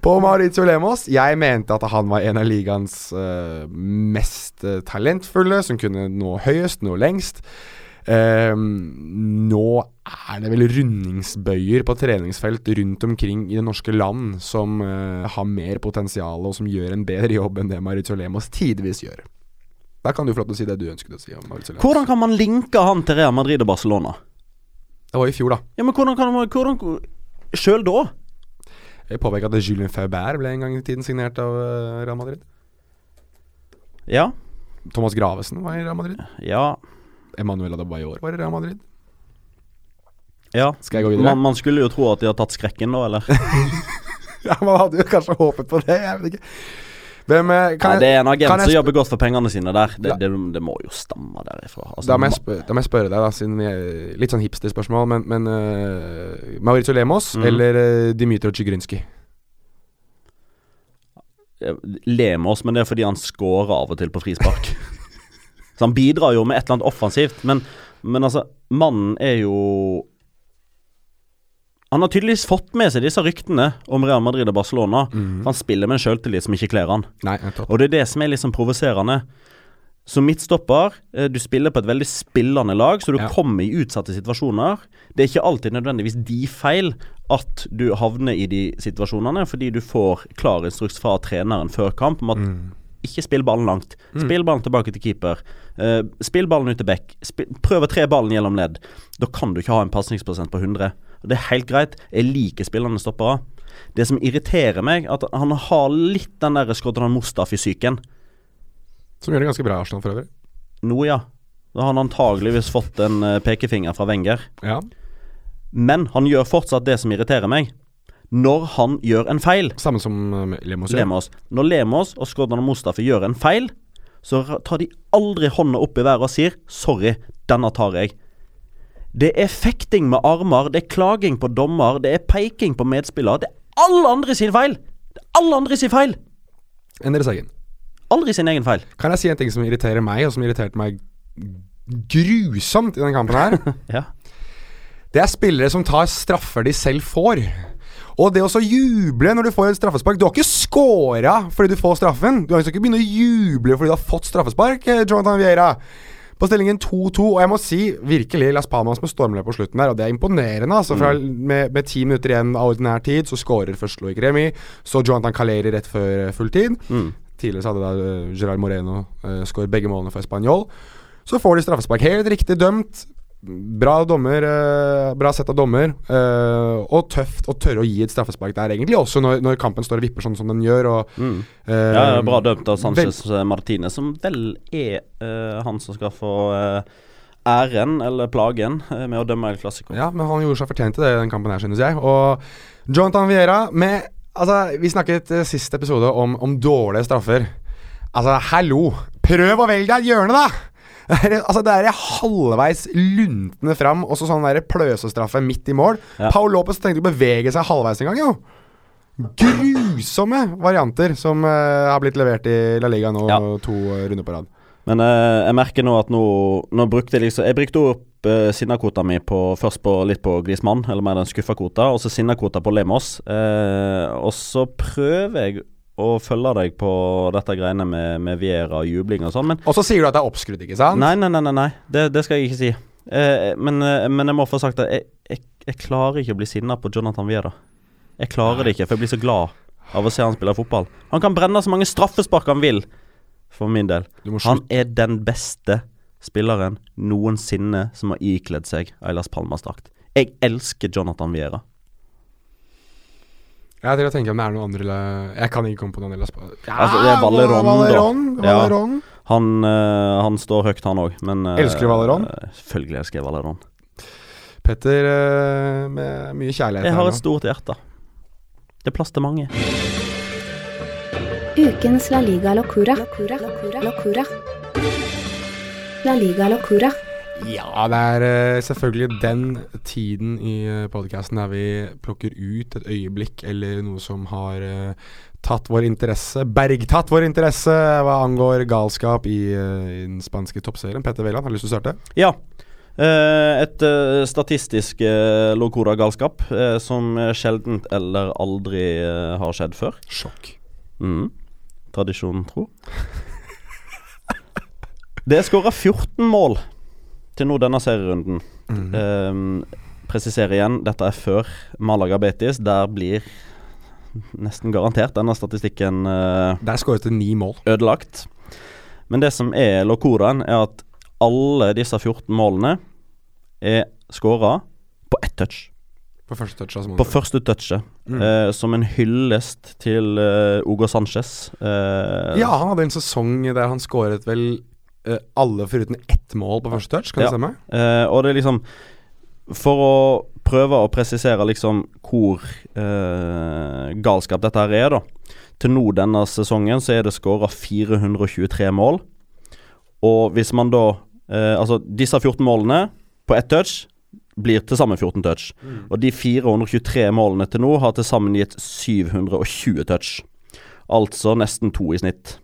på Maurizio Lemos. Jeg mente at han var en av ligaens uh, mest talentfulle, som kunne nå høyest, nå lengst. Um, nå er det vel rundingsbøyer på treningsfelt rundt omkring i det norske land som eh, har mer potensial, og som gjør en bedre jobb enn det Maritio Lemos tidvis gjør. Da kan du få lov til å si det du ønsket å si om Maritio Lemos. Hvordan kan man linke han til Real Madrid og Barcelona? Det var i fjor, da. Ja, Men hvordan kan man hvordan, Sjøl da? Jeg påpeker at Julien Faubert ble en gang i tiden signert av uh, Real Madrid. Ja. Thomas Gravesen var i Real Madrid. Ja Emanuel Adebayor var i Real Madrid. Ja. Skal jeg gå videre? Man, man skulle jo tro at de har tatt skrekken da, eller? [LAUGHS] Ja, Man hadde jo kanskje håpet på det, jeg vet ikke. Hvem eh, kan Nei, det er en agent som jobber godt for pengene sine der. Det, Ja. det, det må jo stamme derifra. Altså, da, må jeg spør, da må jeg spørre deg, da, siden vi er litt sånn hipsterspørsmål, men, men uh, Mauricio Lemos mm. eller uh, Dmytro Tjigrinskij? eh, Lemos, men det er fordi han scorer av og til på frispark. [LAUGHS] Så han bidrar jo med et eller annet offensivt, men, men altså, mannen er jo Han har tydeligvis fått med seg disse ryktene om Real Madrid og Barcelona. Mm. Han spiller med en sjøltillit som ikke kler han. Nei. Og det er det som er sånn provoserende. Som midtstopper, eh, du spiller på et veldig spillende lag, så du Ja. kommer i utsatte situasjoner. Det er ikke alltid nødvendigvis de feil at du havner i de situasjonene, fordi du får klar instruks fra treneren før kamp om at Mm. Ikke spill ballen langt. Spill ballen tilbake til keeper. Uh, spill ballen ut til back. Prøv å tre ballen gjennom ledd. Da kan du ikke ha en pasningsprosent på 100. Og Det er helt greit. Jeg liker spillende stoppere. Det som irriterer meg, at han har litt den der Skodran Mustafi-psyken. Som gjør det ganske bra i Arsenal for øvrig. Nå, ja. Da har han antageligvis fått en eh, pekefinger fra Wenger. Ja. Men han gjør fortsatt det som irriterer meg. Når han gjør en feil, Samme som Lemås. Lemos. gjør. Lemos Når Lemos og Skodran Mustafi gjør en feil, så tar de aldri hånda opp i været og sier 'sorry, denne tar jeg'. Det er fekting med armer, det er klaging på dommer, det er peking på medspiller. Det er alle andre sin feil! Det er alle andre sin feil! Enn deres egen. Aldri sin egen feil. Kan jeg si en ting som irriterer meg, og som irriterte meg grusomt i denne kampen her? [LAUGHS] Ja. Det er spillere som tar straffer de selv får. Og det å så juble når du får et straffespark Du har ikke scora fordi du får straffen. Du har ikke begynt å juble fordi du har fått straffespark, eh, Jonathan Vieira. På stillingen 2-2, og jeg må si virkelig Las Palmas med stormløp på slutten der, og det er imponerende. Altså, fra, med, med ti minutter igjen av ordinær tid, så skårer først Loic Remy, så Jonathan Caleri rett før eh, fulltid. Mm. Tidligere så hadde da uh, Gerard Moreno uh, skåret begge målene for Spanjol. Så får de straffespark. Helt riktig dømt. Bra dommer, eh, bra sett av dommer. eh, og tøft å tørre å gi et straffespark der, egentlig, også når, når kampen står og vipper sånn som den gjør. Og, Mm. uh, Ja, bra dømt av Sanchez eh, Martinez, som vel er uh, han som skal få uh, æren, eller plagen, med å dømme El Clásico. Ja, men han gjorde seg fortjent til det i den kampen her, synes jeg. Og Jonathan Vieira med Altså, vi snakket sist episode om, om dårlige straffer. Altså, hallo! Prøv å velge deg et hjørne, da! Er, altså, det er halvveis luntende fram, og så sånn der pløsestraffe midt i mål. Ja. Paul Lopez tenkte å bevege seg halvveis en gang, jo. Grusomme varianter som uh, har blitt levert i La Liga nå Ja. to eh, runder på rad. Men eh, jeg merker nå at nå, nå brukte jeg liksom Jeg brukte opp uh, sinnakvota mi på, først på litt på Glismann, eller mer den skuffa kvota, og så sinnakvota på Lemos. Eh, og så prøver jeg å følge deg på dette greiene med, med Viera og jubling og sånn, men Og så sier du at det er oppskrudd, ikke sant? Nei, nei, nei, nei, nei. Det, det skal jeg ikke si. Eh, men, eh, men jeg må få sagt at jeg, jeg, jeg klarer ikke å bli sinna på Jonathan Viera. Jeg klarer det ikke, for jeg blir så glad av å se han spille fotball. Han kan brenne så mange straffespark han vil, for min del. Han er den beste spilleren noensinne som har ikledd seg Eilas Palmas-drakt. Jeg elsker Jonathan Viera. Jeg til å tenke om det er noen andre Jeg kan ikke komme på noen ellers. Ja, Altså, det er Valeron, da. Valeron, Ja. Han, uh, han står høyt, han òg, men eh, Elsker du Valeron? eh, Selvfølgelig elsker jeg Valeron. Petter eh, med mye kjærlighet. Jeg har et stort hjerte. Det er plass til mange. Ukens La Liga Locura. Locura. Locura. Locura. La Liga Locura. Ja, det er eh, selvfølgelig den tiden i uh, podkasten der vi plukker ut et øyeblikk eller noe som har eh, tatt vår interesse, bergtatt vår interesse hva angår galskap i, eh, i den spanske toppserien. Petter Wæland, har du lyst til å starte? Ja. Eh, et eh, statistisk Locora-galskap eh, som sjelden eller aldri eh, har skjedd før. Sjokk. Mm. Tradisjonen tro. [LAUGHS] Det er skåra 14 mål til nå denne serierunden. Mhm. Eh, presiserer igjen, dette er før Malaga Betis. Der blir nesten garantert denne statistikken eh, Der skåret det ni mål. ødelagt. Men det som er locoraen, er at alle disse 14 målene er skåra på ett touch. På første touchet. Altså, På første touchet. Mm. Eh, som en hyllest til uh, Hugo Sanchez. Eh, Ja, han hadde en sesong der han skåret vel eh, alle foruten ett mål på første touch, kan Ja. det stemme? Uh, og det er liksom For å prøve å presisere liksom hvor uh, galskap dette her er, da. Til nå denne sesongen så er det skåra 423 mål. Og hvis man da Altså, disse 14 målene på ett touch blir til sammen 14 touch. Og de 423 målene til nå har til sammen gitt 720 touch. Altså nesten to i snitt.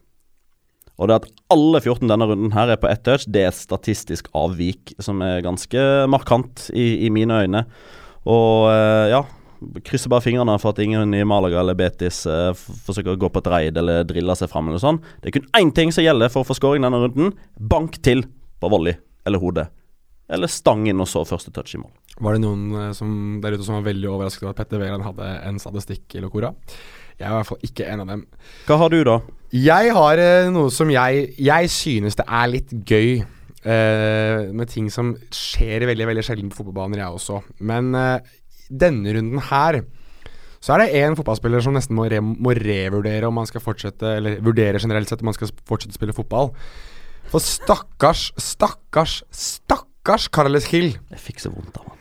Og det at alle 14 denne runden her er på ett touch, det er et statistisk avvik som er ganske markant i, i mine øyne. Og eh, ja, krysser bare fingrene for at ingen i Malaga eller Betis eh, forsøker å gå på et raid eller drille seg fram eller sånn. Det er kun én ting som gjelder for å få scoring denne runden. Bank til på volley eller hodet. Eller stang inn og så første touch i mål. Var det noen eh, som, der ute som var veldig overrasket over at Petter Wæland hadde en statistikk i Locora? Jeg er i hvert fall ikke en av dem. Hva har du, da? Jeg har eh, noe som jeg Jeg synes det er litt gøy eh, med ting som skjer veldig veldig sjelden på fotballbaner, jeg også. Men eh, denne runden her så er det én fotballspiller som nesten må, re må revurdere om man skal fortsette Eller vurdere generelt sett om man skal fortsette å spille fotball. For stakkars, stakkars, stakkars Carles Hill. Jeg fikk så vondt av han.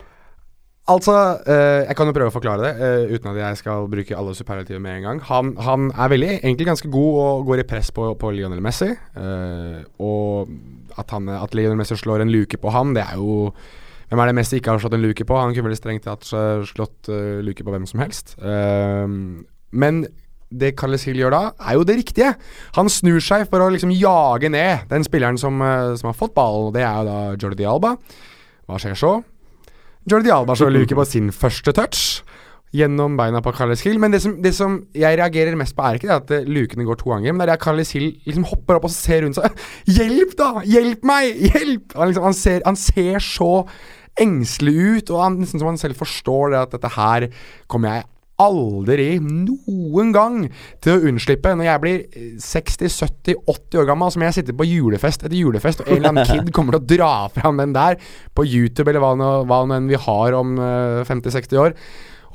Altså, eh, jeg kan jo prøve å forklare det eh, uten at jeg skal bruke alle superlativer med en gang. Han, han er veldig, egentlig ganske god og går i press på, på Lionel Messi. eh, og at, han, at Lionel Messi slår en luke på ham, det er jo Hvem er det Messi ikke har slått en luke på? Han kunne veldig strengt tatt eh, slått uh, luke på hvem som helst. Eh, men det Carles Hill gjør da, er jo det riktige. Han snur seg for å liksom jage ned den spilleren som, som har fått ballen, og det er jo da Jordi Alba. Hva skjer så? Jordi Alba slår luke på sin første touch gjennom beina på Carles Hill. Men det som, det som jeg reagerer mest på, er ikke det at eh, lukene går to ganger, men det er at Carles Hill liksom hopper opp og ser rundt seg. [LAUGHS] Hjelp, da! Hjelp meg! Hjelp! Han, liksom, han, ser, han ser så engstelig ut, og han, nesten som han selv forstår det at dette her kommer jeg aldri noen gang til å unnslippe. Når jeg blir eh, 60-70-80 år gammel, som jeg sitter på julefest etter julefest, og en eller annen [LAUGHS] kid kommer til å dra fram den der på YouTube, eller hva nå hva nå enn vi har om eh, 50-60 år,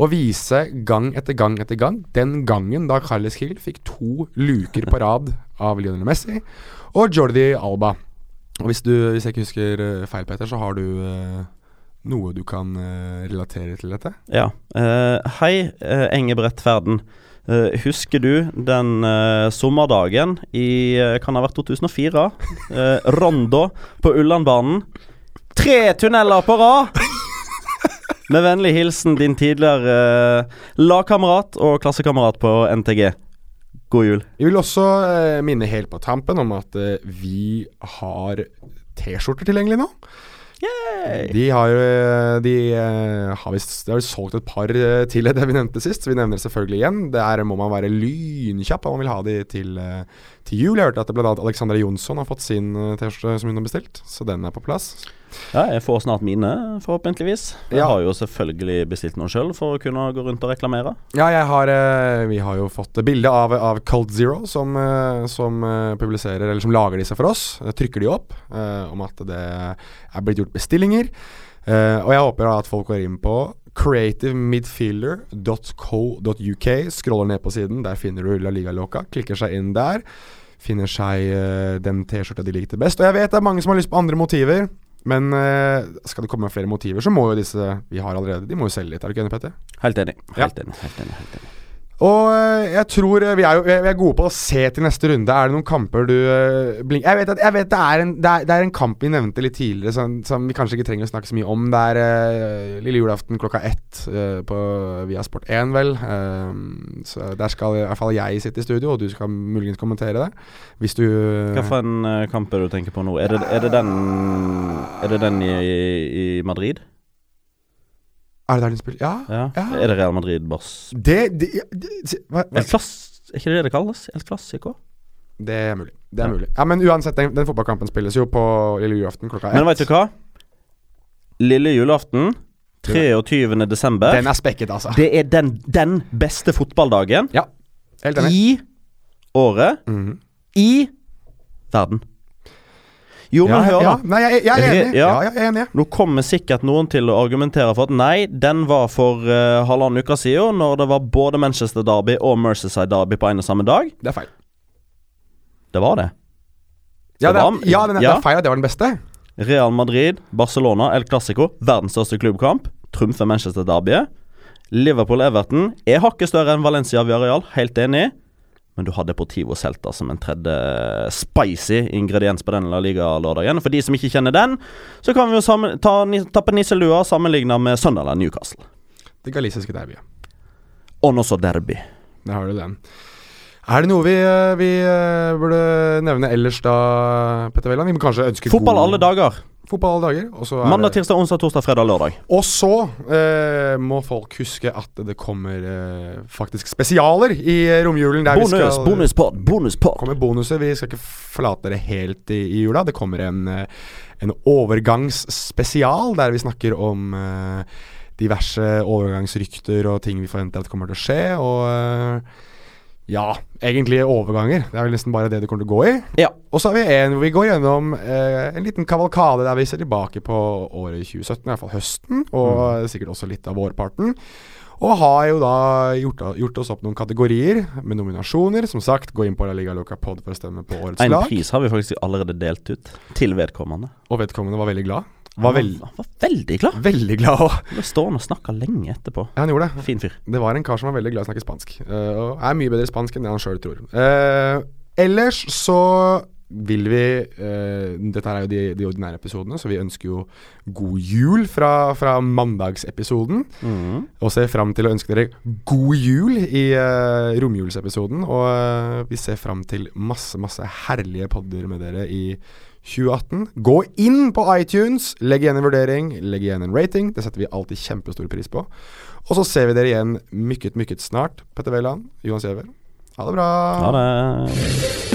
og vise gang etter gang etter gang den gangen da Carles Hill fikk to luker på rad av Lionel Messi og Jordi Alba. Og hvis, du, hvis jeg ikke husker eh, feil, Peter, så har du eh, noe du kan eh, relatere til dette? Ja. Eh, hei, uh, Engebrett Ferden. Uh, husker du den uh, sommerdagen i uh, Kan ha vært 2004? Uh, Rondo på Ullandbanen. Tre tunneler på rad! Med vennlig hilsen din tidligere eh, lagkamerat og klassekamerat på NTG. God jul. Jeg vil også eh, minne helt på tampen om at eh, vi har T-skjorter tilgjengelig nå. De har, jo de, eh, har visst Det solgt et par eh, til det vi nevnte sist, vi nevner det selvfølgelig igjen. Der må man være lynkjapp om man vil ha de til, eh, til jul. Jeg hørte at bl.a. Alexandra Jonsson har fått sin eh, T-skjorte som hun har bestilt, så den er på plass. Ja, jeg får snart mine, forhåpentligvis. Jeg Ja. har jo selvfølgelig bestilt noen sjøl for å kunne gå rundt og reklamere. Ja, jeg har, eh, vi har jo fått bilde av, av Cold Zero, som, eh, som eh, publiserer, eller som lager disse for oss. Trykker de opp om at det er blitt gjort bestillinger. Og jeg håper at folk går inn på creativemidfielder.co.uk, scroller ned på siden, der finner du La Liga Loca, klikker seg inn der. Finner seg uh, den T-skjorta de likte best. Og jeg vet det er mange som har lyst på andre motiver. Men eh, skal det komme flere motiver, så må jo disse vi har allerede, de må jo selge litt. Er du ikke enig, Petter? Helt enig. Ja. Helt enig. Helt enig, helt enig. Og øh, jeg tror øh, vi er vi er gode på å se til neste runde. Er det noen kamper du blinker. Jeg vet at jeg vet det, er en, det, er, det er en kamp vi nevnte litt tidligere, som, som vi kanskje ikke trenger å snakke så mye om. Det er uh, lille julaften klokka ett uh, på via Sport 1, vel. Uh, så der skal i hvert fall jeg sitte i studio, og du skal muligens kommentere det. Hvis du Hva for en uh, kamp er det du tenker på nå? Er det, er det den Er det den i, i Madrid? Er det der de spiller? Ja. Ja. Ja. Er det Real Madrid Bars Det, det, det, det hva, hva? El Class... Er ikke det det kalles? El Classico? det er mulig. Det er Ja. mulig. Ja, Men uansett, den, den fotballkampen spilles jo på lille julaften klokka ett. Men vet du hva? Lille julaften, 23. desember. Den er spekket, altså. Det er den, den beste fotballdagen Helt enig. i året Mhm. i verden. Jo, men ja, hør, ja. da. Nei, jeg, jeg er enig. ja. Ja, jeg er enig. Nå kommer sikkert noen til å argumentere for at nei, den var for uh, halvannen uke siden, når det var både Manchester Derby og Merceside Derby på en og samme dag. Det er feil. Det var det. Ja, det var- ja, den det er feil at det var den beste. Real Madrid, Barcelona, El Clásico, verdens største klubbkamp. Trumfer Manchester Derby. Liverpool-Everton er hakket større enn Valencia Villarreal, helt enig. Men du har Deportivo Celta som en tredje spicy ingrediens på den La Liga-lørdagen. For de som ikke kjenner den, så kan vi jo sammen, ta, tappe nisselua sammenligna med Sunderland Newcastle. Det galisiske derbyet. Og også derby. Der har du den. Er det noe vi, eh, vi eh, burde nevne ellers da, Petter Welland? Vi må kanskje ønske Fotball god alle dager. Fotball alle dager. Er Mandag, tirsdag, onsdag, torsdag, fredag, lørdag. og så eh, må folk huske at det kommer eh, faktisk spesialer i eh, romjulen. Der vi Bonus, skal, bonuspod, bonuspod. kommer bonuser. Vi skal ikke forlate dere helt i, i jula. Det kommer en, eh, en overgangsspesial der vi snakker om eh, diverse overgangsrykter og ting vi forventer at kommer til å skje. Og eh, ja, egentlig overganger. Det er vel nesten bare det det kommer til å gå i. Ja. Og så har vi en hvor vi går gjennom eh, en liten kavalkade der vi ser tilbake på året 2017, i hvert fall høsten, og sikkert også litt av vårparten. Og har jo da gjort, gjort oss opp noen kategorier med nominasjoner. Som sagt, gå inn på La Liga Loca Pod for å stemme på årets En lag. pris har vi faktisk allerede delt ut til vedkommende. Og vedkommende var veldig glad. Var veld, Han var veldig glad. veldig glad òg. Ble stående og snakka lenge etterpå. Ja, han gjorde det. Fin fyr. Det var en kar som var veldig glad i å snakke spansk. eh, og er mye bedre i spansk enn det han sjøl tror. Eh, ellers så vil vi eh, Dette her er jo de, de ordinære episodene, så vi ønsker jo god jul fra, fra mandagsepisoden. Mm. Og ser fram til å ønske dere god jul i uh, romjulsepisoden. Og eh, vi ser fram til masse, masse herlige podder med dere i 2018. Gå inn på iTunes, legg igjen en vurdering, legg igjen en rating. Det setter vi alltid kjempestor pris på. Og så ser vi dere igjen mykket, mykket snart. Petter Wæland, Johan Giæver. Ha det bra. Ha det.